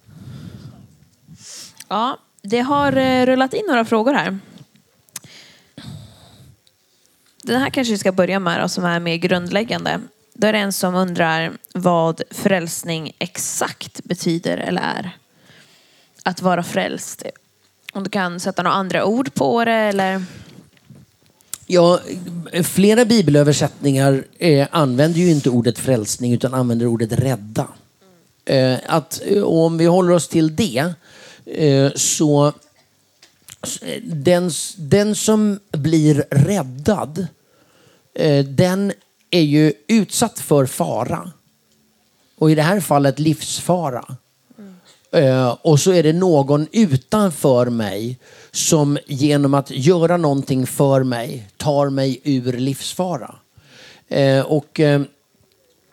Ja, det har eh, rullat in några frågor här. Den här kanske vi ska börja med då, som är mer grundläggande. Då är det en som undrar vad frälsning exakt betyder eller är. Att vara frälst. Om du kan sätta några andra ord på det eller? Ja, flera bibelöversättningar eh, använder ju inte ordet frälsning utan använder ordet rädda. Eh, att, eh, om vi håller oss till det Eh, så den, den som blir räddad eh, den är ju utsatt för fara. Och i det här fallet livsfara. Mm. och så är det någon utanför mig som genom att göra någonting för mig tar mig ur livsfara. Och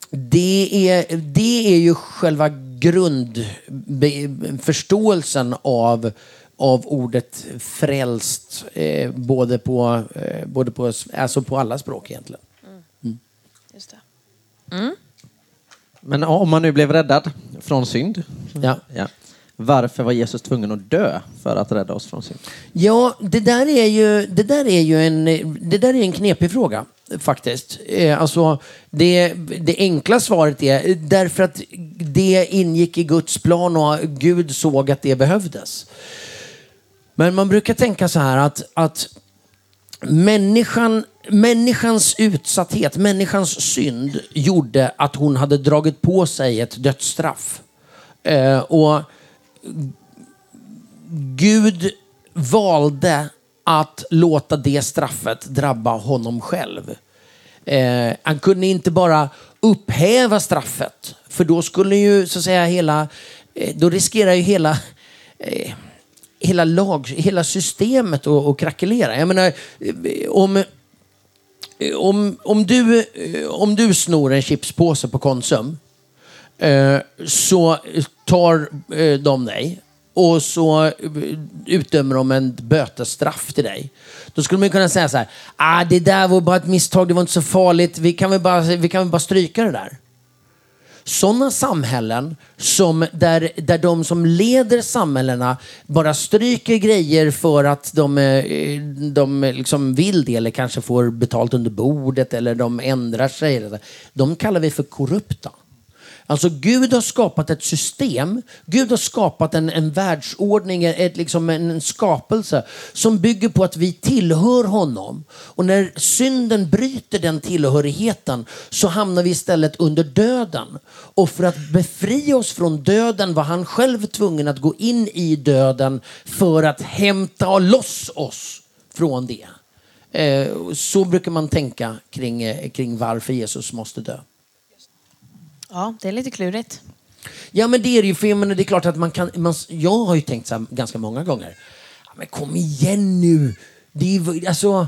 det, är, det är ju själva grundförståelsen av, av ordet frälst, eh, både, på, eh, både på, alltså på alla språk egentligen. Just det. Men om man nu blev räddad från synd, Ja. ja. varför var Jesus tvungen att dö för att rädda oss från synd? Ja, det där är ju, det där är ju en, det där är en knepig fråga faktiskt. Eh, Alltså, det, det enkla svaret är därför att det ingick i Guds plan och Gud såg att det behövdes. Men man brukar tänka så här att, att människan, människans utsatthet, människans synd gjorde att hon hade dragit på sig ett dödsstraff. Eh, och Gud valde att låta det straffet drabba honom själv. Eh, han kunde inte bara upphäva straffet, för då skulle ju så att säga hela, eh, då riskerar ju hela eh, hela, lag, hela systemet att, att krackelera. Jag menar, eh, om, eh, om, om, du, eh, om du snor en chipspåse på Konsum eh, så tar eh, de dig och så eh, utdömer de en bötesstraff till dig. Då skulle man kunna säga så här, ah, det där var bara ett misstag, det var inte så farligt, vi kan väl bara, vi kan väl bara stryka det där. Sådana samhällen som där, där de som leder samhällena bara stryker grejer för att de, eh, de liksom vill det eller kanske får betalt under bordet eller de ändrar sig. De kallar vi för korrupta. Alltså Gud har skapat ett system, Gud har skapat en, en världsordning, ett, liksom en, en skapelse som bygger på att vi tillhör honom. Och när synden bryter den tillhörigheten så hamnar vi istället under döden. Och för att befria oss från döden var han själv tvungen att gå in i döden för att hämta loss oss från det. Eh, så brukar man tänka kring, eh, kring varför Jesus måste dö. Ja, det är lite klurigt. Ja men det är det ju, för jag menar, det är klart att man kan, man, jag har ju tänkt så här ganska många gånger. Men kom igen nu! Det är, alltså,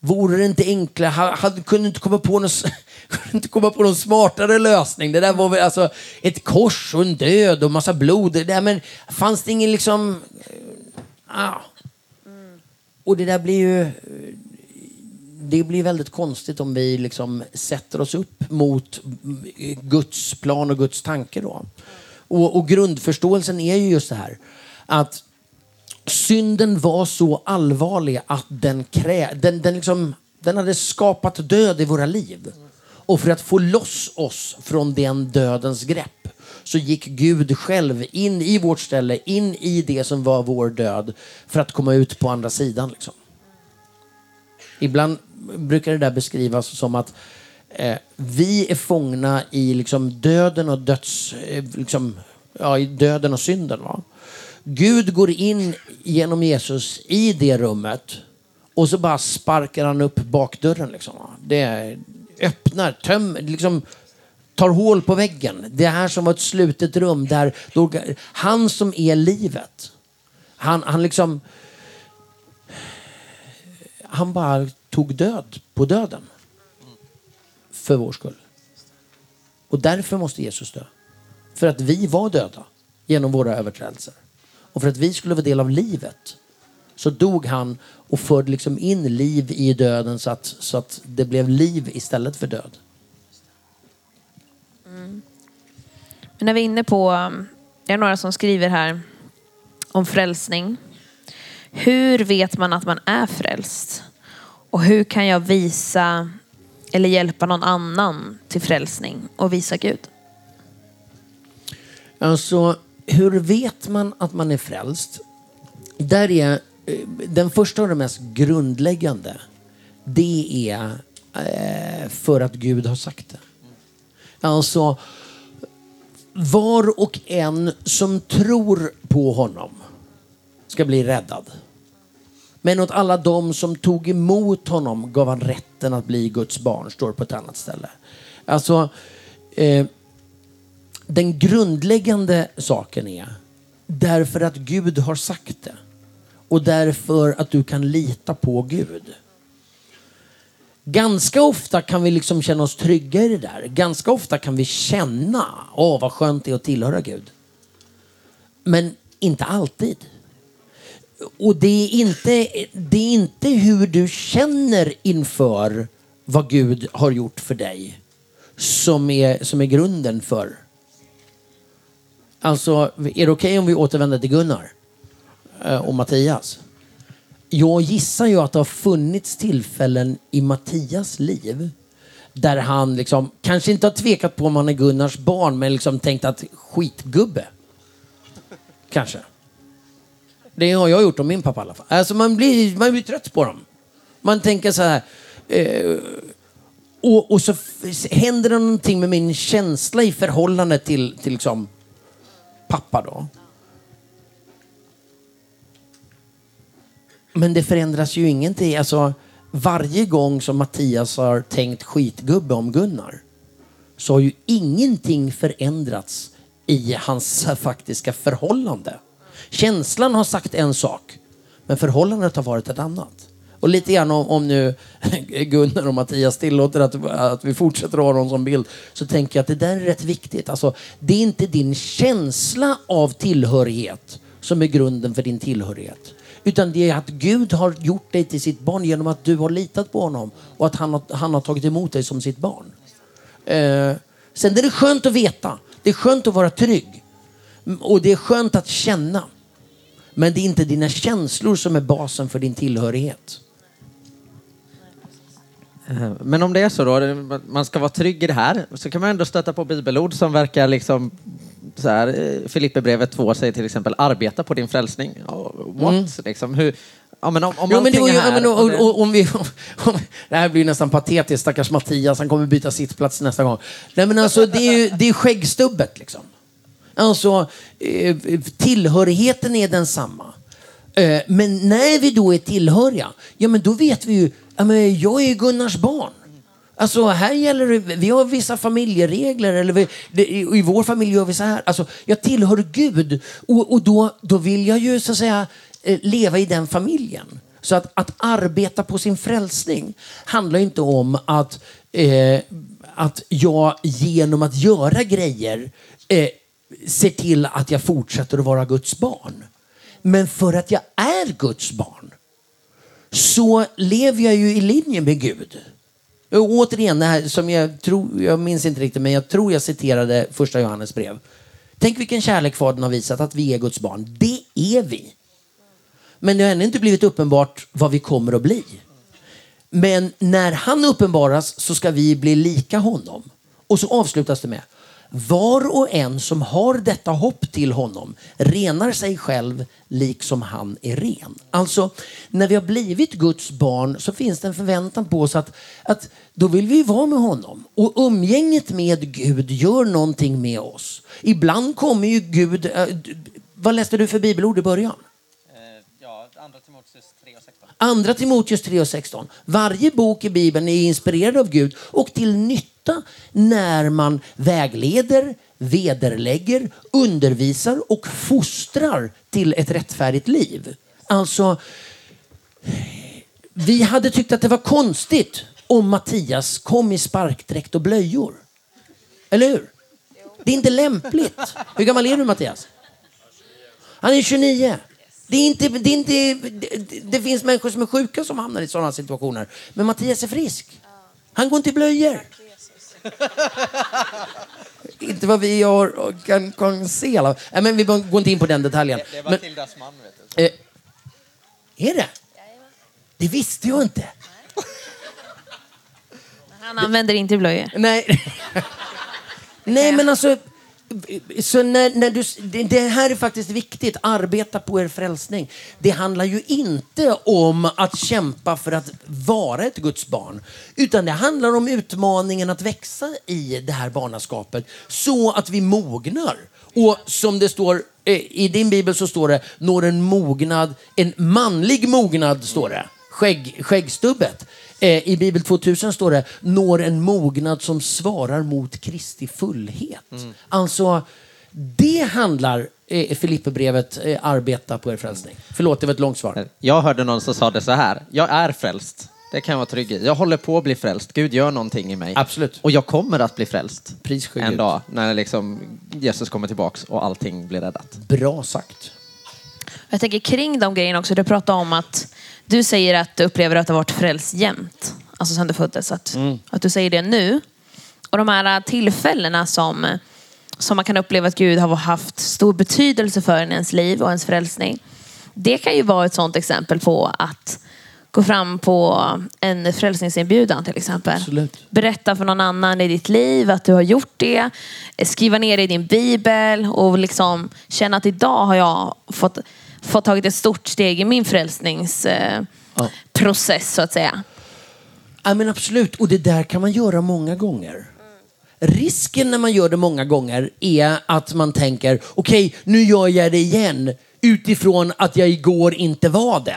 vore det inte enklare, ha- hade, kunde inte komma på någon, kunde inte komma på någon smartare lösning. Det där var väl alltså ett kors och en död och massa blod. Det där, men fanns det ingen liksom... Ah. Och det där blir ju... Det blir väldigt konstigt om vi liksom sätter oss upp mot Guds plan och Guds tanke då. Och, och grundförståelsen är ju just det här att synden var så allvarlig att den, krä, den, den, liksom, den hade skapat död i våra liv. Och för att få loss oss från den dödens grepp så gick Gud själv in i vårt ställe, in i det som var vår död för att komma ut på andra sidan. Liksom. Ibland brukar det där beskrivas som att eh, vi är fångna i liksom döden och döds... Eh, liksom, ja, i döden och synden. Va? Gud går in genom Jesus i det rummet och så bara sparkar han upp bakdörren. Liksom, va? Det öppnar, tömmer, liksom, tar hål på väggen. Det här som var ett slutet rum där då, han som är livet. Han, han liksom han bara tog död på döden. För vår skull. Och därför måste Jesus dö. För att vi var döda genom våra överträdelser. Och för att vi skulle vara del av livet så dog han och förde liksom in liv i döden så att, så att det blev liv istället för död. Mm. Men när vi är inne på, um, det är några som skriver här om frälsning. Hur vet man att man är frälst? Och hur kan jag visa eller hjälpa någon annan till frälsning och visa Gud? Alltså, hur vet man att man är frälst? Där är eh, den första och den mest grundläggande. Det är eh, för att Gud har sagt det. Alltså, var och en som tror på honom ska bli räddad. Men åt alla de som tog emot honom gav han rätten att bli Guds barn, står på ett annat ställe. Alltså, eh, den grundläggande saken är därför att Gud har sagt det. Och därför att du kan lita på Gud. Ganska ofta kan vi liksom känna oss trygga i det där. Ganska ofta kan vi känna, åh vad skönt det är att tillhöra Gud. Men inte alltid och det är, inte, det är inte hur du känner inför vad Gud har gjort för dig som är, som är grunden för. Alltså, är det okej okay om vi återvänder till Gunnar eh, och Mattias? Jag gissar ju att det har funnits tillfällen i Mattias liv där han liksom, kanske inte har tvekat på om han är Gunnars barn, men liksom tänkt att skitgubbe. Kanske. Det har jag gjort om min pappa i alla fall. Alltså man blir, man blir trött på dem. Man tänker så här. Eh, och, och, så händer det någonting med min känsla i förhållande till, till liksom pappa då. Men det förändras ju ingenting. Alltså, varje gång som Mattias har tänkt skitgubbe om Gunnar så har ju ingenting förändrats i hans faktiska förhållande. Känslan har sagt en sak, men förhållandet har varit ett annat. Och lite grann om, om nu Gunnar och Mattias tillåter att, att vi fortsätter ha dem som bild så tänker jag att det där är rätt viktigt. Alltså, det är inte din känsla av tillhörighet som är grunden för din tillhörighet. Utan det är att Gud har gjort dig till sitt barn genom att du har litat på honom och att han har, han har tagit emot dig som sitt barn. Eh, sen är det skönt att veta. Det är skönt att vara trygg. Och det är skönt att känna. Men det är inte dina känslor som är basen för din tillhörighet. Eh, men om det är så då, man ska vara trygg i det här, så kan man ändå stöta på bibelord som verkar liksom så här, eh, Filipperbrevet 2 säger till exempel arbeta på din frälsning. What? Mm. Liksom, hur, ja, men om, om jo, men det, här, ja, men, och, och, om vi, om, det här blir nästan patetiskt, stackars Mattias, han kommer byta sittplats nästa gång. Nej men alltså det är ju det är skäggstubbet liksom. Alltså eh, tillhörigheten är densamma. Eh, men när vi då är tillhöriga, ja men då vet vi ju, ja, men jag är Gunnars barn. Alltså här gäller det, vi har vissa familjeregler, eller vi, det, i vår familj gör vi så här. Alltså, jag tillhör Gud och, och då, då vill jag ju så att säga eh, leva i den familjen. Så att, att arbeta på sin frälsning handlar inte om att, eh, att jag genom att göra grejer eh, ser till att jag fortsätter att vara Guds barn. Men för att jag är Guds barn så lever jag ju i linje med Gud. Och återigen, det här som jag tror, jag minns inte riktigt, men jag tror jag citerade första Johannes brev. Tänk vilken kärlek Fadern har visat, att vi är Guds barn. Det är vi. Men det har ännu inte blivit uppenbart vad vi kommer att bli. Men när han uppenbaras så ska vi bli lika honom. Och så avslutas det med var och en som har detta hopp till honom renar sig själv liksom han är ren. Alltså, när vi har blivit Guds barn så finns det en förväntan på oss att, att då vill vi vara med honom. Och umgänget med Gud gör någonting med oss. Ibland kommer ju Gud... Äh, vad läste du för bibelord i början? Andra Timoteus 3 och 16. Varje bok i Bibeln är inspirerad av Gud och till nytta när man vägleder, vederlägger, undervisar och fostrar till ett rättfärdigt liv. Alltså, vi hade tyckt att det var konstigt om Mattias kom i sparkdräkt och blöjor. Eller hur? Det är inte lämpligt. Hur gammal är du Mattias? Han är 29. Det, är inte, det, är inte, det, det, finns människor som är sjuka som hamnar i sådana situationer. Men Mattias är frisk. Han går inte i blöjor. inte vad vi har, kan, kan se. Alla. Nej, men vi går inte in på den detaljen. Det, det var Tildas man. Vet du. Eh, är det? Det visste jag inte. Han använder inte blöjor. Nej. Nej, men alltså så när, när du, det här är faktiskt viktigt. Arbeta på er frälsning. Det handlar ju inte om att kämpa för att vara ett Guds barn. Utan det handlar om utmaningen att växa i det här barnaskapet så att vi mognar. Och som det står eh, i din bibel så står det når en mognad, en manlig mognad står det. Skägg, skäggstubbet. Eh, I Bibel 2000 står det når en mognad som svarar mot Kristi fullhet. Mm. Alltså, det handlar eh, Filipperbrevet eh, arbeta på er frälsning. Förlåt, det var ett långt svar. Jag hörde någon som sa det så här. Jag är frälst. Det kan jag vara trygg i. Jag håller på att bli frälst. Gud gör någonting i mig. Absolut. Och jag kommer att bli frälst. Pris en Gud. dag när liksom Jesus kommer tillbaks och allting blir räddat. Bra sagt. Jag tänker kring de grejerna också. Du pratar om att du säger att du upplever att du har varit frälst jämt. Alltså sedan du föddes. Att, att du säger det nu. Och de här tillfällena som, som man kan uppleva att Gud har haft stor betydelse för en ens liv och ens frälsning. Det kan ju vara ett sådant exempel på att gå fram på en frälsningsinbjudan till exempel. Absolut. Berätta för någon annan i ditt liv att du har gjort det. Skriva ner det i din bibel och liksom känna att idag har jag fått, fått tagit ett stort steg i min frälsningsprocess Ja. process så att säga. Ja, men absolut, och det där kan man göra många gånger. Risken när man gör det många gånger är att man tänker, okej, nu gör jag det igen utifrån att jag igår inte var det.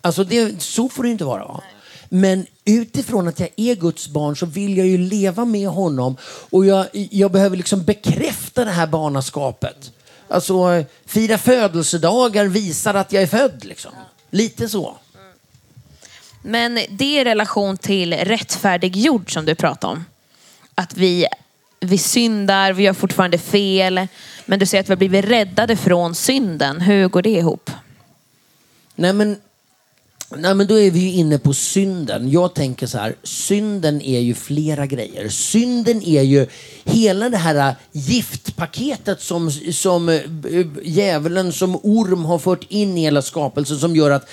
Alltså, det, så får det inte vara. Va? Men utifrån att jag är Guds barn så vill jag ju leva med honom och jag, jag behöver liksom bekräfta det här barnaskapet. Alltså, fira födelsedagar visar att jag är född. Liksom. Lite så. Men det är i relation till rättfärdiggjord som du pratar om. Att vi, vi syndar, vi gör fortfarande fel. Men du säger att vi har blivit räddade från synden. Hur går det ihop? Nej men, nej men då är vi ju inne på synden. Jag tänker så här, synden är ju flera grejer. Synden är ju hela det här giftpaketet som, som eh, djävulen som orm har fört in i hela skapelsen som gör att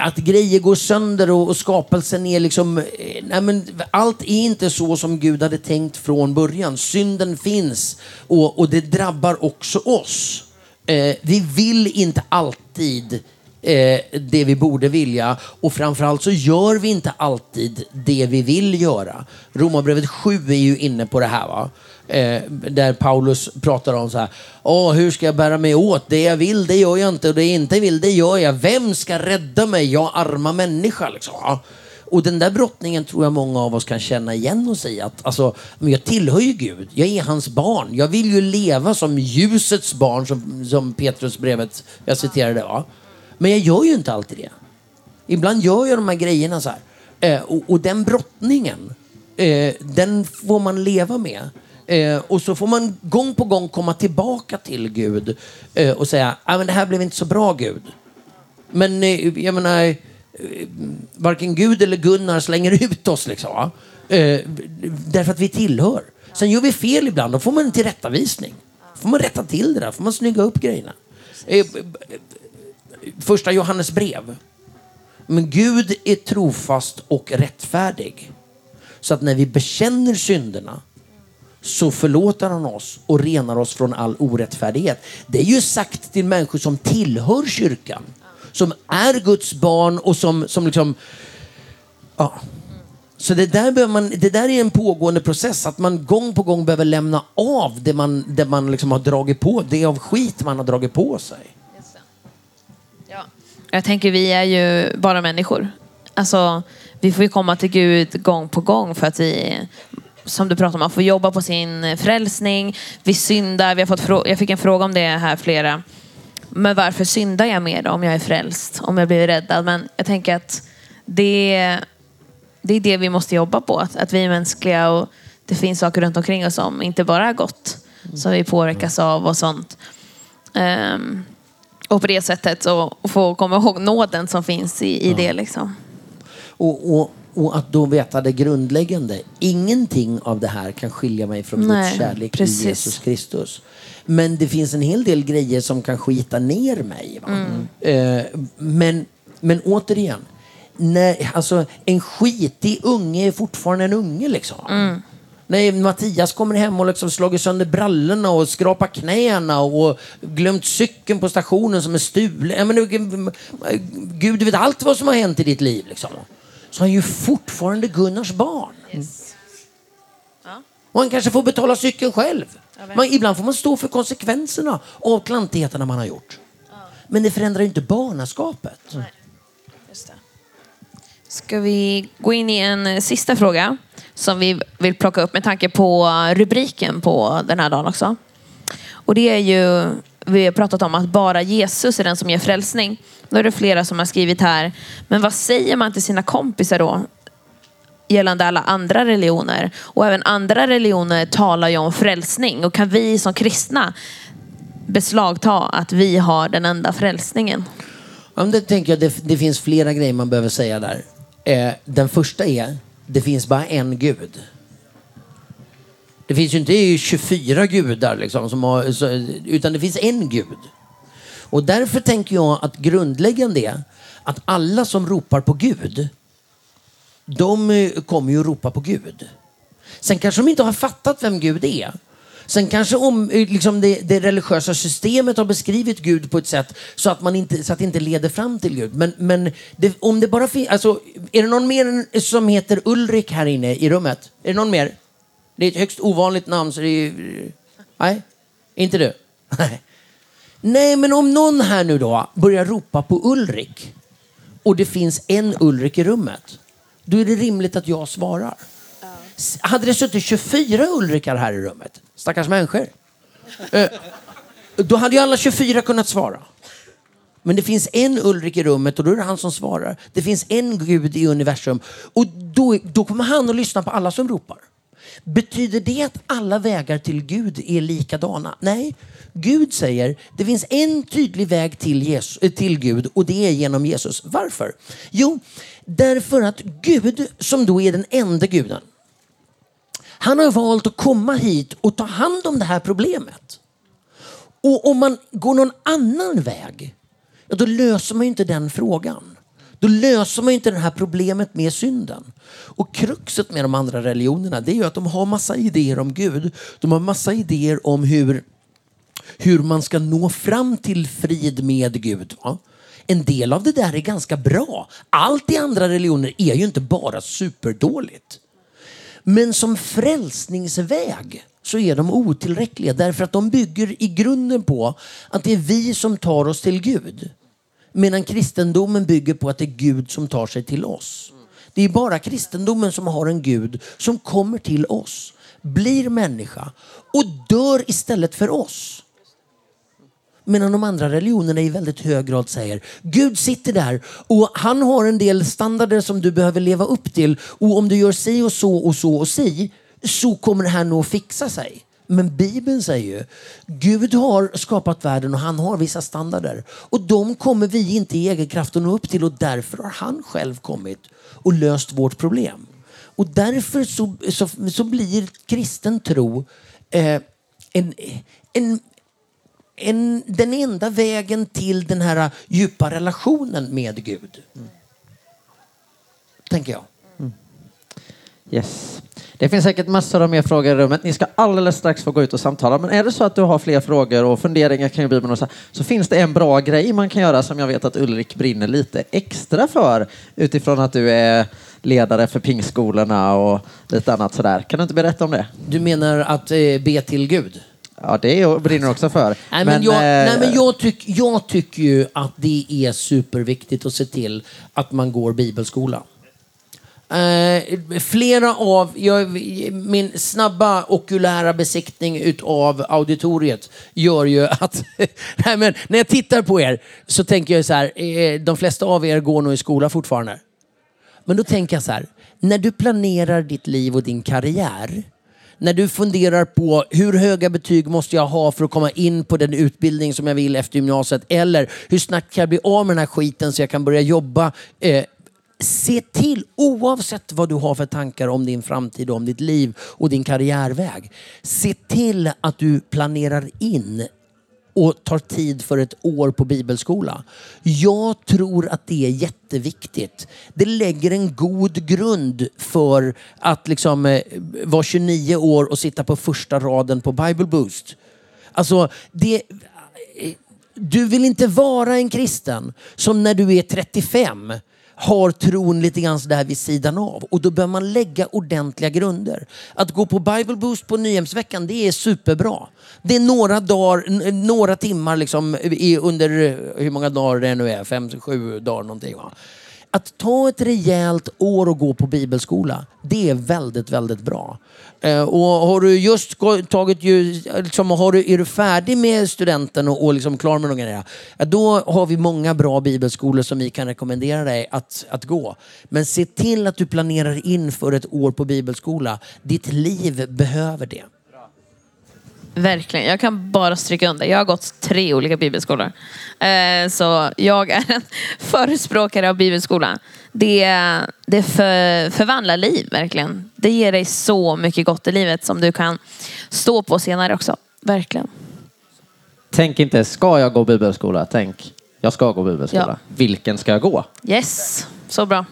att grejer går sönder och, och skapelsen är liksom... Eh, nej men, allt är inte så som Gud hade tänkt från början. Synden finns och, och det drabbar också oss. Eh, vi vill inte alltid eh, Eh, det vi borde vilja och framförallt så gör vi inte alltid det vi vill göra. Romarbrevet 7 är ju inne på det här. va eh, där Paulus pratar om så här, Åh, hur ska jag bära mig åt? Det jag vill, det gör jag inte och det jag inte vill, det gör jag. Vem ska rädda mig? Jag arma människa. Liksom. Och den där brottningen tror jag många av oss kan känna igen och säga att alltså, men jag tillhör ju Gud. Jag är hans barn. Jag vill ju leva som ljusets barn, som, som Petrusbrevet, jag citerade. Va? Men jag gör ju inte alltid det. Ibland gör jag de här grejerna så här. Eh, och, och den brottningen, eh, den får man leva med. Eh, och så får man gång på gång komma tillbaka till Gud eh, och säga, ah, men det här blev inte så bra Gud. Men eh, jag menar, eh, varken Gud eller Gunnar slänger ut oss liksom. Eh, därför att vi tillhör. Sen gör vi fel ibland, då får man en tillrättavisning. Då får man rätta till det där, får man snygga upp grejerna. Eh, Första Johannes brev. Men Gud är trofast och rättfärdig. Så att när vi bekänner synderna så förlåter han oss och renar oss från all orättfärdighet. Det är ju sagt till människor som tillhör kyrkan. Som är Guds barn och som, som liksom... Ja. Så det där, behöver man, det där är en pågående process, att man gång på gång behöver lämna av det man, det man liksom har dragit på, det av skit man har dragit på sig. Jag tänker vi är ju bara människor. Alltså, vi får ju komma till Gud gång på gång för att vi, som du pratar om, man får jobba på sin frälsning. Vi syndar. Vi har fått jag fick en fråga om det här flera. Men varför syndar jag mer då om jag är frälst? Om jag blir räddad? Men jag tänker att det, det är det vi måste jobba på. Att, att vi är mänskliga och det finns saker runt omkring oss som inte bara är gott. Som vi påverkas av och sånt. Um, och på det sättet så få komma ihåg nåden som finns i, i det. Liksom. Och, och, och att då veta det grundläggande. Ingenting av det här kan skilja mig från Nej, Guds kärlek precis. i Jesus Kristus. Men det finns en hel del grejer som kan skita ner mig. Va? Eh, men, men återigen, när, alltså, en skitig unge är fortfarande en unge. Liksom. När Mattias kommer hem och liksom slagit sönder brallorna och skrapat knäna och glömt cykeln på stationen som är stulen. Menar, Gud vet allt vad som har hänt i ditt liv. Liksom. Så han är ju fortfarande Gunnars barn. Och han kanske får betala cykeln själv. Man, ibland får man stå för konsekvenserna av klantigheterna man har gjort. Men det förändrar ju inte barnaskapet. Ska vi gå in i en sista fråga som vi vill plocka upp med tanke på rubriken på den här dagen också. Och det är ju, vi har pratat om att bara Jesus är den som ger frälsning. Då är det flera som har skrivit här, men vad säger man till sina kompisar då? Gällande alla andra religioner. Och även andra religioner talar ju om frälsning. Och kan vi som kristna beslagta att vi har den enda frälsningen? Ja, det tänker jag, det, det finns flera grejer man behöver säga där. Eh, den första är, det finns bara en gud. Det finns ju inte 24 gudar, liksom, som har, utan det finns en gud. Och därför tänker jag att grundläggande är att alla som ropar på Gud, de eh, kommer ju att ropa på Gud. Sen kanske de inte har fattat vem Gud är. Sen kanske om, eh, liksom det, det, religiösa systemet har beskrivit Gud på ett sätt så att, man inte, så att det inte leder fram till Gud. Men, men det, om det bara finns... Alltså, är det någon mer som heter Ulrik här inne i rummet? Är det någon mer? Det är ett högst ovanligt namn så det är... Nej, inte du? Nej. Nej, men om någon här nu då börjar ropa på Ulrik och det finns en Ulrik i rummet, då är det rimligt att jag svarar. Hade det suttit 24 Ulrikar här i rummet, stackars människor, eh, då hade ju alla 24 kunnat svara. Men det finns en Ulrik i rummet och då är det han som svarar. Det finns en Gud i universum och då, då kommer han att lyssna på alla som ropar. Betyder det att alla vägar till Gud är likadana? Nej. Gud säger det finns en tydlig väg till, Jesus, eh, till Gud och det är genom Jesus. Varför? Jo, därför att Gud, som då är den enda guden, han har valt att komma hit och ta hand om det här problemet. Och om man går någon annan väg, ja, då löser man ju inte den frågan. Då löser man ju inte det här problemet med synden. Och kruxet med de andra religionerna det är ju att de har massa idéer om Gud. De har massa idéer om hur, hur man ska nå fram till frid med Gud. Va? En del av det där är ganska bra. Allt i andra religioner är ju inte bara superdåligt. Men som frälsningsväg så är de otillräckliga därför att de bygger i grunden på att det är vi som tar oss till Gud. Medan kristendomen bygger på att det är Gud som tar sig till oss. Det är bara kristendomen som har en Gud som kommer till oss, blir människa och dör istället för oss. Medan de andra religionerna i väldigt hög grad säger Gud sitter där och han har en del standarder som du behöver leva upp till och om du gör si och så och så och si så kommer det här nog att fixa sig. Men Bibeln säger ju Gud har skapat världen och han har vissa standarder. Och de kommer vi inte i egen kraft att nå upp till och därför har han själv kommit och löst vårt problem. Och därför så, så, så blir kristen tro eh, en, en, en, den enda vägen till den här djupa relationen med Gud. Mm. Tänker jag. Mm. Yes. Det finns säkert massor av mer frågor i rummet. Ni ska alldeles strax få gå ut och samtala. Men är det så att du har fler frågor och funderingar kring Bibeln och så, så finns det en bra grej man kan göra som jag vet att Ulrik brinner lite extra för utifrån att du är ledare för pingskolorna och lite annat sådär. Kan du inte berätta om det? Du menar att eh, be till Gud? Ja, det brinner också för. Nej, men, men jag, eh, nej, men jag, tyck, jag tycker ju att det är superviktigt att se till att man går bibelskola. Eh, flera av, jag, min snabba okulära besiktning utav auditoriet gör ju att, nej men när jag tittar på er så tänker jag så här, eh, de flesta av er går nog i skola fortfarande. Men då tänker jag så här, när du planerar ditt liv och din karriär, när du funderar på hur höga betyg måste jag ha för att komma in på den utbildning som jag vill efter gymnasiet eller hur snabbt kan jag bli av med den här skiten så jag kan börja jobba eh, se till, oavsett vad du har för tankar om din framtid, om ditt liv och din karriärväg. Se till att du planerar in och tar tid för ett år på bibelskola. Jag tror att det är jätteviktigt. Det lägger en god grund för att liksom eh, vara 29 år och sitta på första raden på Bible Boost. Alltså, det, eh, du vill inte vara en kristen som när du är 35 har tron lite grann där vid sidan av. Och då bör man lägga ordentliga grunder. Att gå på Bible Boost på Nyhemsveckan, det är superbra. Det är några dagar, några timmar liksom under hur många dagar det nu är, fem, sju dagar någonting. Va? Att ta ett rejält år och gå på bibelskola, det är väldigt, väldigt bra. Eh, och har du just tagit ju, liksom, har du, är du färdig med studenten och, och liksom klar med de grejerna, då har vi många bra bibelskolor som vi kan rekommendera dig att, att gå. Men se till att du planerar in för ett år på bibelskola. Ditt liv behöver det. Verkligen. Jag kan bara stryka under. Jag har gått tre olika bibelskolor. Eh, så jag är en förespråkare av bibelskola. Det, det för, förvandlar liv, verkligen. Det ger dig så mycket gott i livet som du kan stå på senare också. Verkligen. Tänk inte, ska jag gå bibelskola? Tänk, jag ska gå bibelskola. Ja. Vilken ska jag gå? Yes, så bra.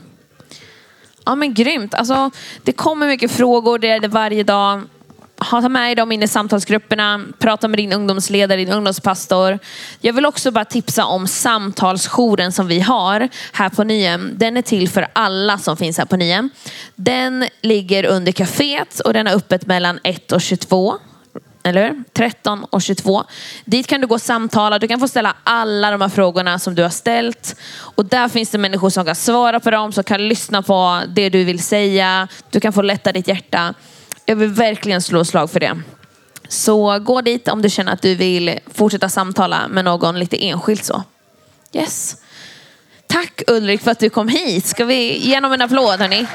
Ja men grymt. Alltså, det kommer mycket frågor, det är det varje dag. Ha med dig dem in i samtalsgrupperna, prata med din ungdomsledare, din ungdomspastor. Jag vill också bara tipsa om samtalsjouren som vi har här på Nyhem. Den är till för alla som finns här på Nyhem. Den ligger under kaféet och den är öppet mellan 1 och 22 eller hur? 13 och 22. Dit kan du gå och samtala. Du kan få ställa alla de här frågorna som du har ställt. Och där finns det människor som kan svara på dem, som kan lyssna på det du vill säga. Du kan få lätta ditt hjärta. Jag vill verkligen slå ett slag för det. Så gå dit om du känner att du vill fortsätta samtala med någon lite enskilt så. Yes. Tack Ulrik för att du kom hit. Ska vi ge honom en applåd hörni?